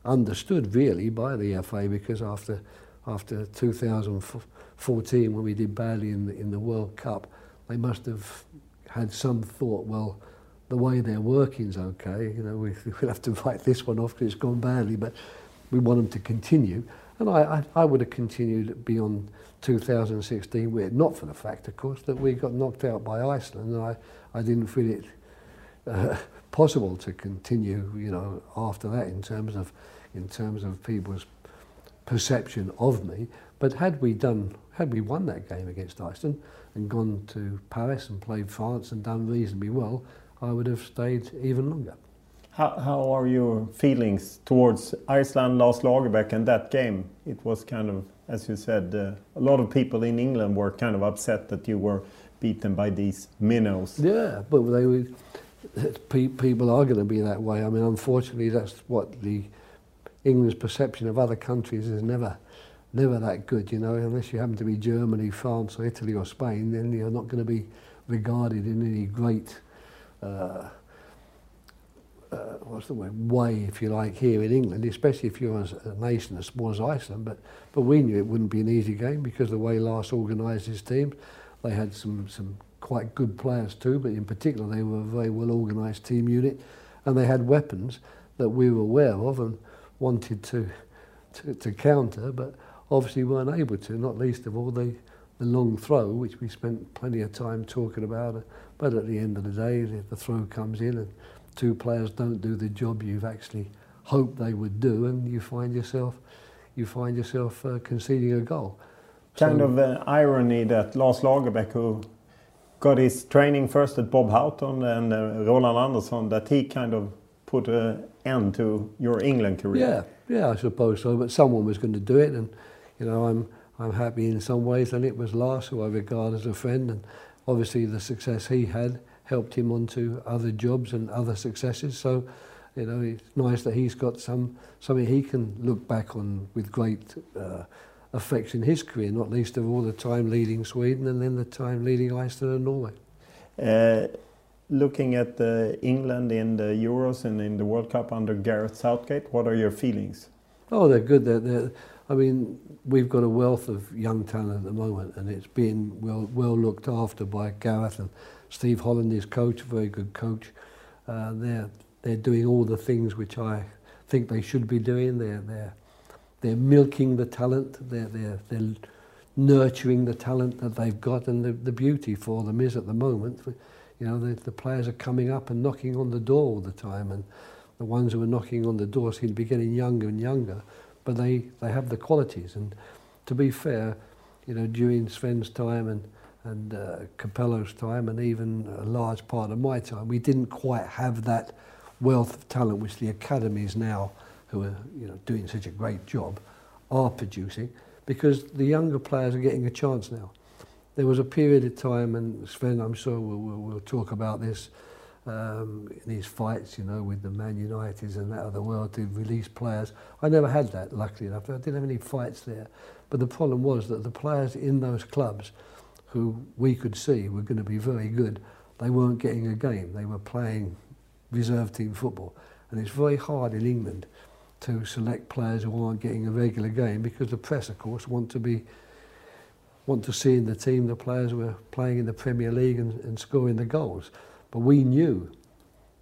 understood really by the FA because after after 2014 when we did badly in the, in the World Cup, they must have had some thought, well, the way they're working is okay. You know, we, we'll have to write this one off because it's gone badly, but we want them to continue. And I, I, I would have continued beyond 2016 with not for the fact, of course, that we got knocked out by Iceland. And I, I didn't feel it uh, possible to continue, you know, after that in terms of, in terms of people's perception of me. But had we done, had we won that game against Iceland and gone to Paris and played France and done reasonably well, I would have stayed even longer. How, how are your feelings towards Iceland, Lars Lagerbäck, and that game? It was kind of, as you said, uh, a lot of people in England were kind of upset that you were beaten by these minnows. Yeah, but they were, people are going to be that way. I mean, unfortunately, that's what the England's perception of other countries is never, never that good. You know, unless you happen to be Germany, France, or Italy, or Spain, then you're not going to be regarded in any great. uh, uh, what's the word, way, if you like, here in England, especially if you're a nation as small as Iceland. But, but we knew it wouldn't be an easy game because the way Lars organised his team, they had some, some quite good players too, but in particular they were a very well organised team unit and they had weapons that we were aware of and wanted to, to, to counter, but obviously weren't able to, not least of all the, the long throw, which we spent plenty of time talking about. Uh, But at the end of the day, the, the throw comes in and two players don't do the job you've actually hoped they would do, and you find yourself you find yourself uh, conceding a goal. Kind so, of uh, irony that Lars Lagerbäck, who got his training first at Bob Houghton and uh, Roland Andersson, that he kind of put an end to your England career. Yeah, yeah, I suppose so. But someone was going to do it, and you know, I'm I'm happy in some ways, and it was Lars, who I regard as a friend, and obviously the success he had helped him onto other jobs and other successes. So, you know, it's nice that he's got some something he can look back on with great uh, effects in his career, not least of all the time leading Sweden and then the time leading Iceland and Norway. Uh, looking at the England in the Euros and in the World Cup under Gareth Southgate, what are your feelings? Oh, they're good. They're, they're, I mean, we've got a wealth of young talent at the moment, and it's being well well looked after by Gareth and Steve Holland is coach, a very good coach. Uh, they're they're doing all the things which I think they should be doing. They're they're they're milking the talent. They're they're they're nurturing the talent that they've got, and the, the beauty for them is at the moment, you know, the, the players are coming up and knocking on the door all the time, and the ones who are knocking on the door seem to be getting younger and younger, but they they have the qualities. And to be fair, you know, during Sven's time and and uh, Capello's time and even a large part of my time, we didn't quite have that wealth of talent which the academies now, who are you know doing such a great job, are producing because the younger players are getting a chance now. There was a period of time, and Sven, I'm sure we'll, we'll, we'll talk about this um, in these fights, you know, with the Man Uniteds and that of the world to release players. I never had that, luckily enough. I didn't have any fights there. But the problem was that the players in those clubs who we could see were going to be very good, they weren't getting a game. They were playing reserve team football. And it's very hard in England to select players who aren't getting a regular game because the press, of course, want to be want to see in the team the players were playing in the Premier League and, and scoring the goals. But we knew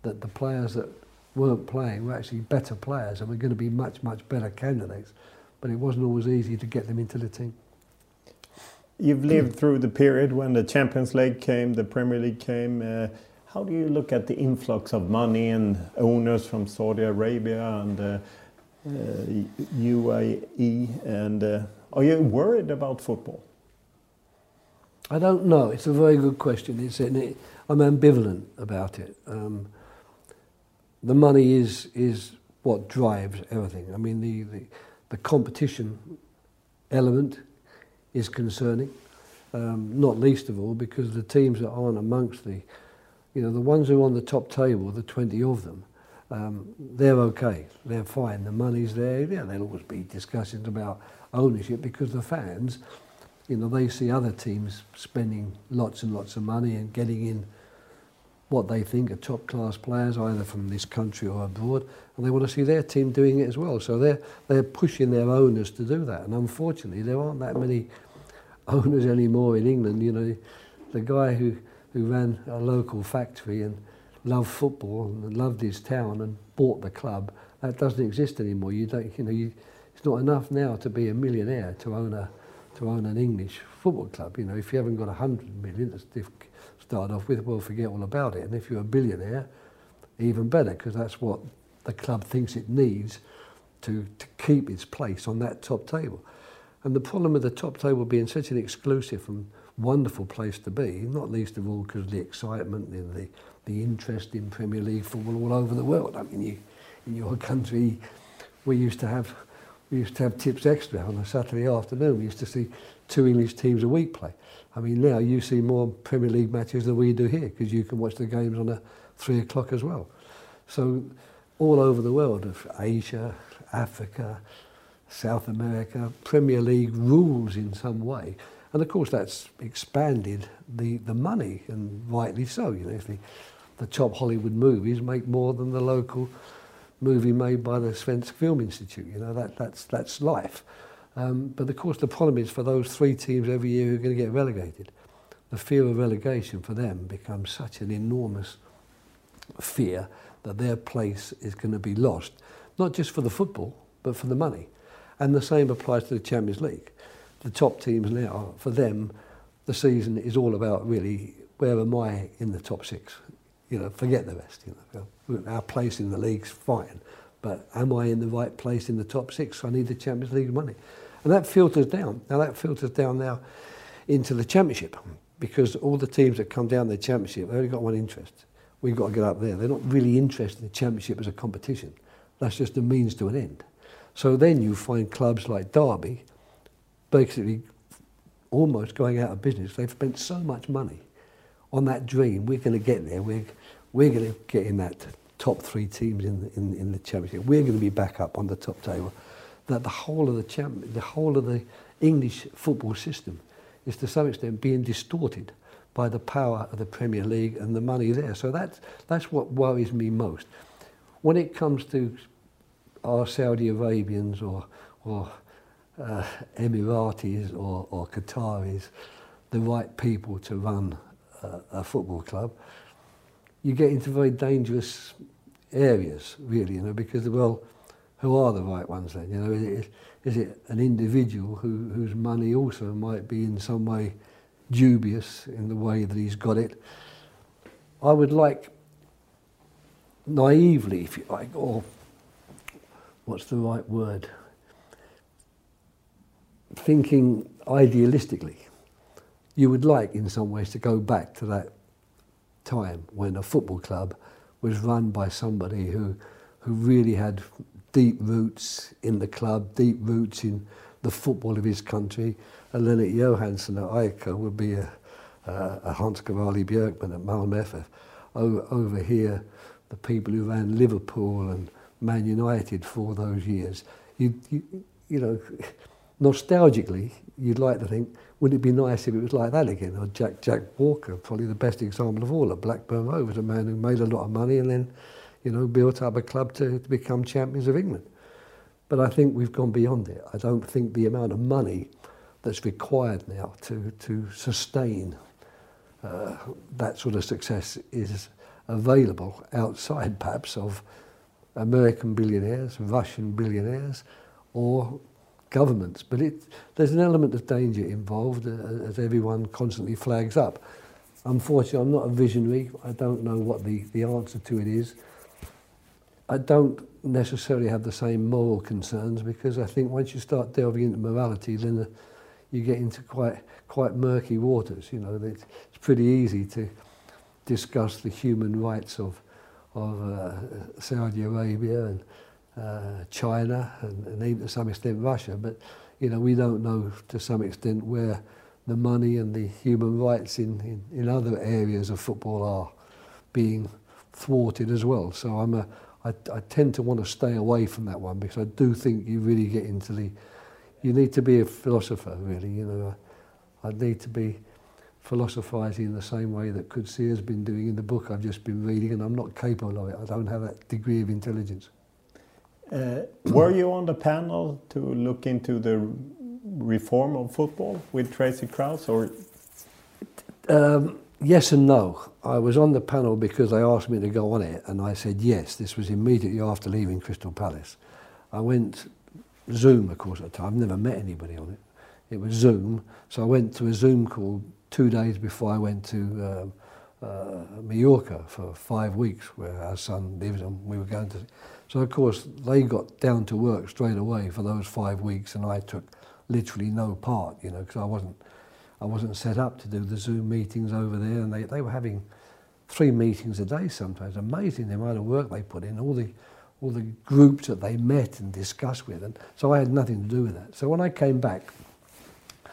that the players that weren't playing were actually better players and were going to be much, much better candidates. But it wasn't always easy to get them into the team. You've lived through the period when the Champions League came, the Premier League came. Uh, how do you look at the influx of money and owners from Saudi Arabia and uh, uh, UAE? And uh, are you worried about football? I don't know. It's a very good question. It's, it, I'm ambivalent about it. Um, the money is is what drives everything. I mean, the, the, the competition element is concerning, um, not least of all because the teams that aren't amongst the, you know, the ones who are on the top table, the 20 of them, um, they're okay, they're fine, the money's there. Yeah, there'll always be discussions about ownership because the fans, you know, they see other teams spending lots and lots of money and getting in what they think are top class players, either from this country or abroad, and they want to see their team doing it as well. So they're they're pushing their owners to do that, and unfortunately, there aren't that many owners anymore in England. You know, the guy who who ran a local factory and loved football and loved his town and bought the club, that doesn't exist anymore. You don't, you know, you, it's not enough now to be a millionaire to own a to own an English football club. You know, if you haven't got a hundred million to start off with, well, forget all about it. And if you're a billionaire, even better, because that's what the club thinks it needs to, to keep its place on that top table. And the problem with the top table being such an exclusive and wonderful place to be, not least of all because of the excitement and the, the interest in Premier League football all over the world. I mean, you, in your country, we used to have we used to have Tipsextra on a Saturday afternoon. We used to see two English teams a week play. I mean, now you see more Premier League matches than we do here because you can watch the games on a three o'clock as well. So, all over the world, of Asia, Africa, South America, Premier League rules in some way. And of course, that's expanded the, the money, and rightly so. You know, if the, the top Hollywood movies make more than the local movie made by the Svensk Film Institute. You know, that, that's, that's life. Um, but of course, the problem is for those three teams every year who are going to get relegated, the fear of relegation for them becomes such an enormous fear that their place is going to be lost, not just for the football, but for the money. And the same applies to the Champions League. The top teams now, for them, the season is all about really where am I in the top six? You know, forget the rest. You know. Our place in the league's fine, but am I in the right place in the top six? I need the Champions League money, and that filters down. Now that filters down now into the Championship because all the teams that come down the Championship, they've only got one interest. We've got to get up there. They're not really interested in the Championship as a competition. That's just a means to an end. So then you find clubs like Derby basically almost going out of business. They've spent so much money on that dream. We're going to get there. We're, we're going to get in that top three teams in the, in, in the championship. We're going to be back up on the top table. That the whole of the champ, the whole of the English football system is to some extent being distorted by the power of the Premier League and the money there. So that's, that's what worries me most. When it comes to our Saudi Arabians or, or uh, Emiratis or, or Qataris, the right people to run a, a football club, you get into very dangerous areas, really, you know, because, well, who are the right ones then? You know, is it, is it an individual who, whose money also might be in some way dubious in the way that he's got it? I would like, naively, if you like, or what's the right word? Thinking idealistically, you would like in some ways to go back to that time when a football club was run by somebody who, who really had deep roots in the club, deep roots in the football of his country. A Lennart Johansson at AIK would be a, a, a Hans Cavalli Björkman at Malmö. Over, over here, the people who ran Liverpool and Man United for those years, you, you, you know, nostalgically, you'd like to think, wouldn't it be nice if it was like that again? Or Jack Jack Walker, probably the best example of all at Blackburn Rovers, a man who made a lot of money and then, you know, built up a club to, to become champions of England. But I think we've gone beyond it. I don't think the amount of money that's required now to, to sustain uh, that sort of success is available outside perhaps of American billionaires, Russian billionaires, or governments. But it, there's an element of danger involved, uh, as everyone constantly flags up. Unfortunately, I'm not a visionary. I don't know what the, the answer to it is. I don't necessarily have the same moral concerns because I think once you start delving into morality, then the, you get into quite quite murky waters. You know, it's, it's pretty easy to discuss the human rights of of uh, Saudi Arabia and uh, China and, and even to some extent Russia. But you know, we don't know to some extent where the money and the human rights in, in, in other areas of football are being thwarted as well. So I'm a, I, I tend to want to stay away from that one because I do think you really get into the, you need to be a philosopher really, you know. I, need to be philosophizing in the same way that Coetzee has been doing in the book I've just been reading and I'm not capable of it. I don't have that degree of intelligence. Uh, were you on the panel to look into the reform of football with Tracey Crouch, or? Um, yes and no. I was on the panel because they asked me to go on it, and I said yes. This was immediately after leaving Crystal Palace. I went Zoom, of course, at the time. I've never met anybody on it. It was Zoom, so I went to a Zoom call two days before I went to um, uh, Mallorca for five weeks, where our son lives, and we were going to. So of course they got down to work straight away for those five weeks, and I took literally no part, you know, because I wasn't, I wasn't set up to do the Zoom meetings over there, and they, they were having three meetings a day sometimes. Amazing the amount of work they put in, all the, all the groups that they met and discussed with, and so I had nothing to do with that. So when I came back,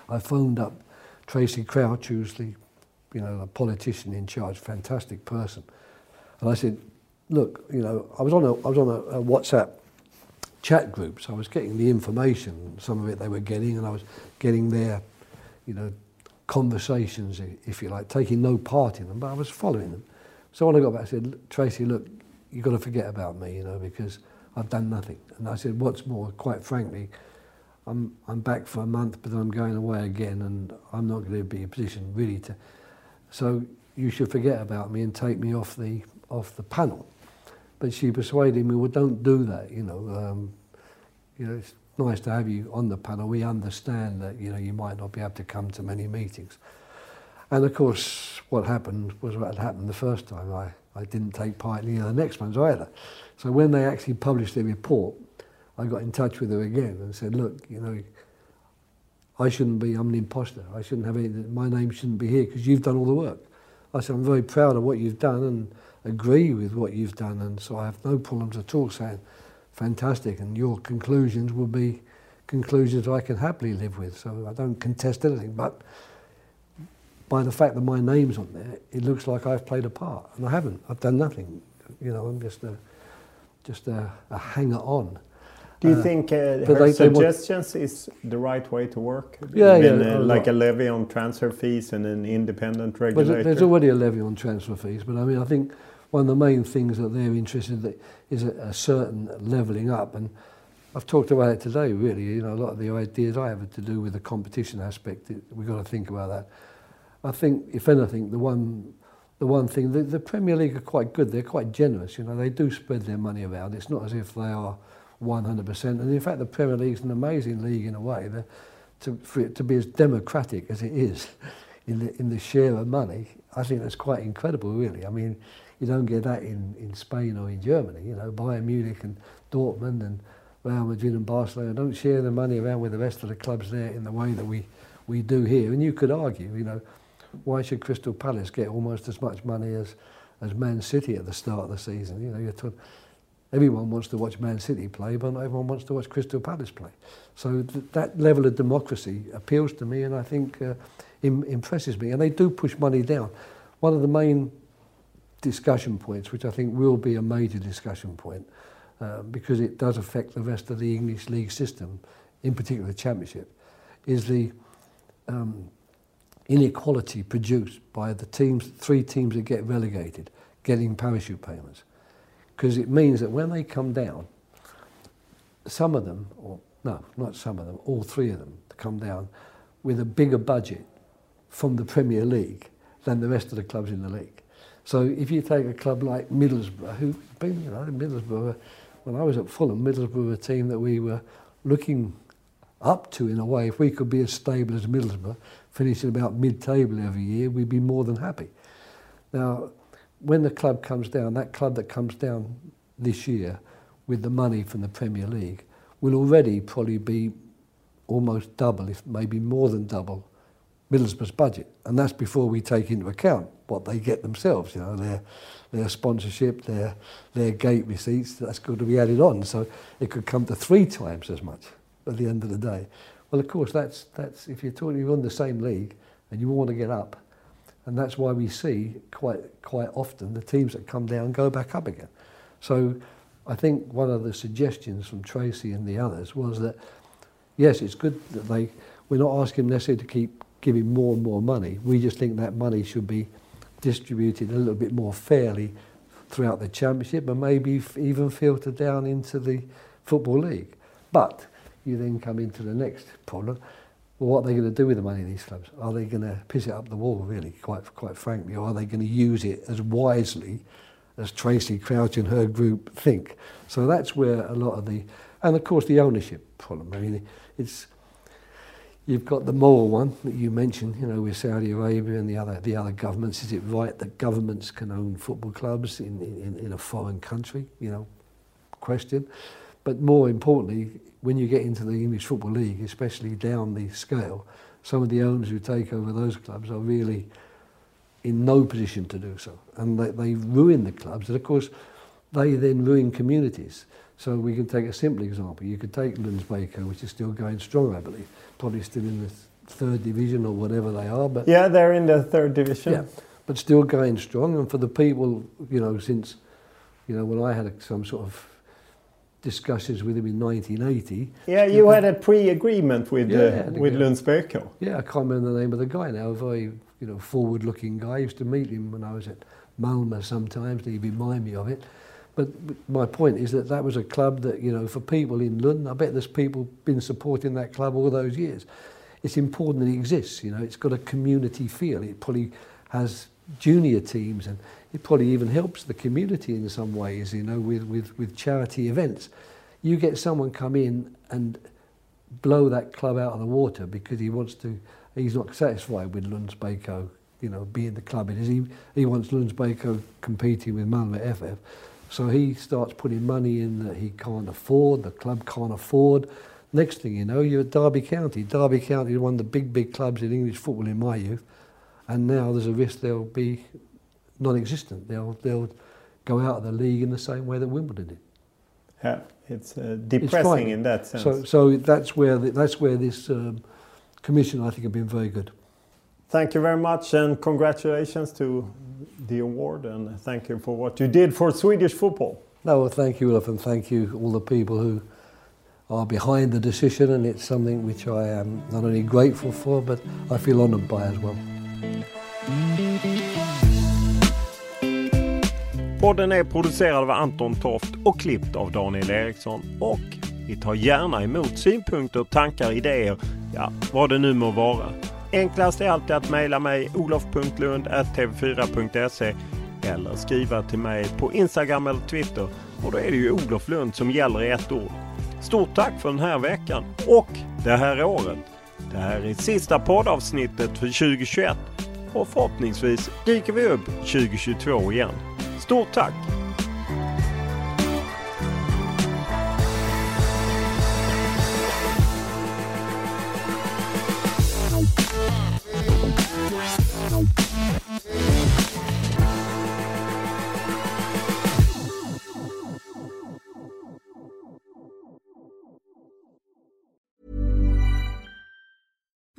I phoned up Tracey Crouch, who's the, you know, the politician in charge, fantastic person, and I said, look, you know, I was on a, I was on a, a WhatsApp chat group, so I was getting the information, some of it they were getting, and I was getting their, you know, conversations, if you like, taking no part in them, but I was following them. So when I got back, I said, Tracey, look, you've got to forget about me, you know, because I've done nothing. And I said, what's more, quite frankly, I'm, I'm back for a month, but I'm going away again, and I'm not going to be in a position really to. So you should forget about me and take me off the off the panel. But she persuaded me, well, don't do that, you know. Um, you know, it's nice to have you on the panel. We understand that, you know, you might not be able to come to many meetings. And of course, what happened was what had happened the first time. I, I didn't take part in any of the next ones either. So when they actually published their report, I got in touch with her again and said, look, you know, I shouldn't be, I'm an imposter. I shouldn't have any, my name shouldn't be here because you've done all the work. I said, I'm very proud of what you've done and agree with what you've done, and so I have no problems at all saying, fantastic, and your conclusions will be conclusions I can happily live with. So I don't contest anything, but by the fact that my name's on there, it looks like I've played a part, and I haven't. I've done nothing. You know, I'm just a just a, a hanger on. Do you uh, think uh, her they, suggestions they is the right way to work? Yeah, yeah. Uh, like a levy on transfer fees and an independent regulator? But there's already a levy on transfer fees, but I mean, I think one of the main things that they're interested in is a, a certain levelling up. And I've talked about it today, really. You know, a lot of the ideas I have to do with the competition aspect, it, we've got to think about that. I think, if anything, the one, the one thing, the, the Premier League are quite good. They're quite generous. You know, they do spread their money around. It's not as if they are 100%. And in fact, the Premier League's an amazing league in a way. The, to, for it to be as democratic as it is in the, in the share of money, I think that's quite incredible, really. I mean, you don't get that in, in Spain or in Germany. You know, Bayern Munich and Dortmund and Real Madrid and Barcelona don't share the money around with the rest of the clubs there in the way that we, we do here. And you could argue, you know, why should Crystal Palace get almost as much money as, as Man City at the start of the season? You know, you're talking, everyone wants to watch Man City play, but not everyone wants to watch Crystal Palace play. So th that level of democracy appeals to me and I think uh, Im impresses me. And they do push money down. One of the main discussion points, which I think will be a major discussion point, uh, because it does affect the rest of the English league system, in particular the Championship, is the um, inequality produced by the teams, three teams that get relegated, getting parachute payments. Because it means that when they come down, some of them, or no, not some of them, all three of them, come down with a bigger budget from the Premier League than the rest of the clubs in the league. So if you take a club like Middlesbrough, who been, you know, Middlesbrough, when I was at Fulham, Middlesbrough were a team that we were looking up to in a way. If we could be as stable as Middlesbrough, finishing about mid-table every year, we'd be more than happy. Now, when the club comes down, that club that comes down this year with the money from the Premier League will already probably be almost double, if maybe more than double, Middlesbrough's budget. And that's before we take into account what they get themselves, you know, their, their sponsorship, their, their gate receipts, that's got to be added on. So it could come to three times as much at the end of the day. Well, of course, that's, that's if you're talking, you're in the same league and you want to get up, and that's why we see quite, quite often the teams that come down go back up again. So I think one of the suggestions from Tracey and the others was that, yes, it's good that they, we're not asking necessarily to keep giving more and more money. We just think that money should be distributed a little bit more fairly throughout the championship and maybe even filtered down into the Football League. But you then come into the next problem. Well, what are they going to do with the money these clubs? Are they going to piss it up the wall, really, quite, quite frankly, or are they going to use it as wisely as Tracy Crouch and her group think? So that's where a lot of the, and of course the ownership problem. I mean, it's You've got the moral one that you mentioned, you know, with Saudi Arabia and the other the other governments. Is it right that governments can own football clubs in, in, in a foreign country? You know, question. But more importantly, when you get into the English Football League, especially down the scale, some of the owners who take over those clubs are really in no position to do so. And they, they ruin the clubs. And of course, they then ruin communities. So we can take a simple example. You could take Lunds BK, which is still going strong, I believe, probably still in the third division or whatever they are. But yeah, they're in the third division. Yeah, but still going strong. And for the people, you know, since, you know, when I had some sort of discussions with him in 1980. Yeah, you had a pre-agreement with Yeah, uh, with guy. Lunds BK. Yeah, I can't remember the name of the guy now. A very, you know, forward-looking guy. I used to meet him when I was at Malmö sometimes. He'd remind me of it. But my point is that that was a club that, you know, for people in London, I bet there's people been supporting that club all those years. It's important that it exists, you know, it's got a community feel. It probably has junior teams and it probably even helps the community in some ways, you know, with, with, with charity events. You get someone come in and blow that club out of the water because he wants to, he's not satisfied with Lundsbeko, you know, being the club it is. He, he wants Lundsbeko competing with Malmö FF. So he starts putting money in that he can't afford, the club can't afford. Next thing you know, you're at Derby County. Derby County is one of the big, big clubs in English football in my youth. And now there's a risk they'll be non-existent. They'll, they'll go out of the league in the same way that Wimbledon did. Yeah, it's uh, depressing frightening. in that sense. So, so that's where the, that's where this um, commission, I think, have been very good. Thank you very much and congratulations to the award and thank you for what you did for Swedish football. No, well, thank you, Olof, and thank you all the people who are behind the decision, and it's something which I am not only grateful for, but I feel honoured by as well. Podden är producerad av Anton Toft och klippt av Daniel Eriksson. Och vi tar gärna emot synpunkter, tankar, idéer, ja, vad det nu må vara. Enklast är alltid att mejla mig olof.lund.tv4.se eller skriva till mig på Instagram eller Twitter. Och då är det ju Olof Lund som gäller i ett ord. Stort tack för den här veckan och det här året. Det här är sista poddavsnittet för 2021 och förhoppningsvis dyker vi upp 2022 igen. Stort tack! Yeah.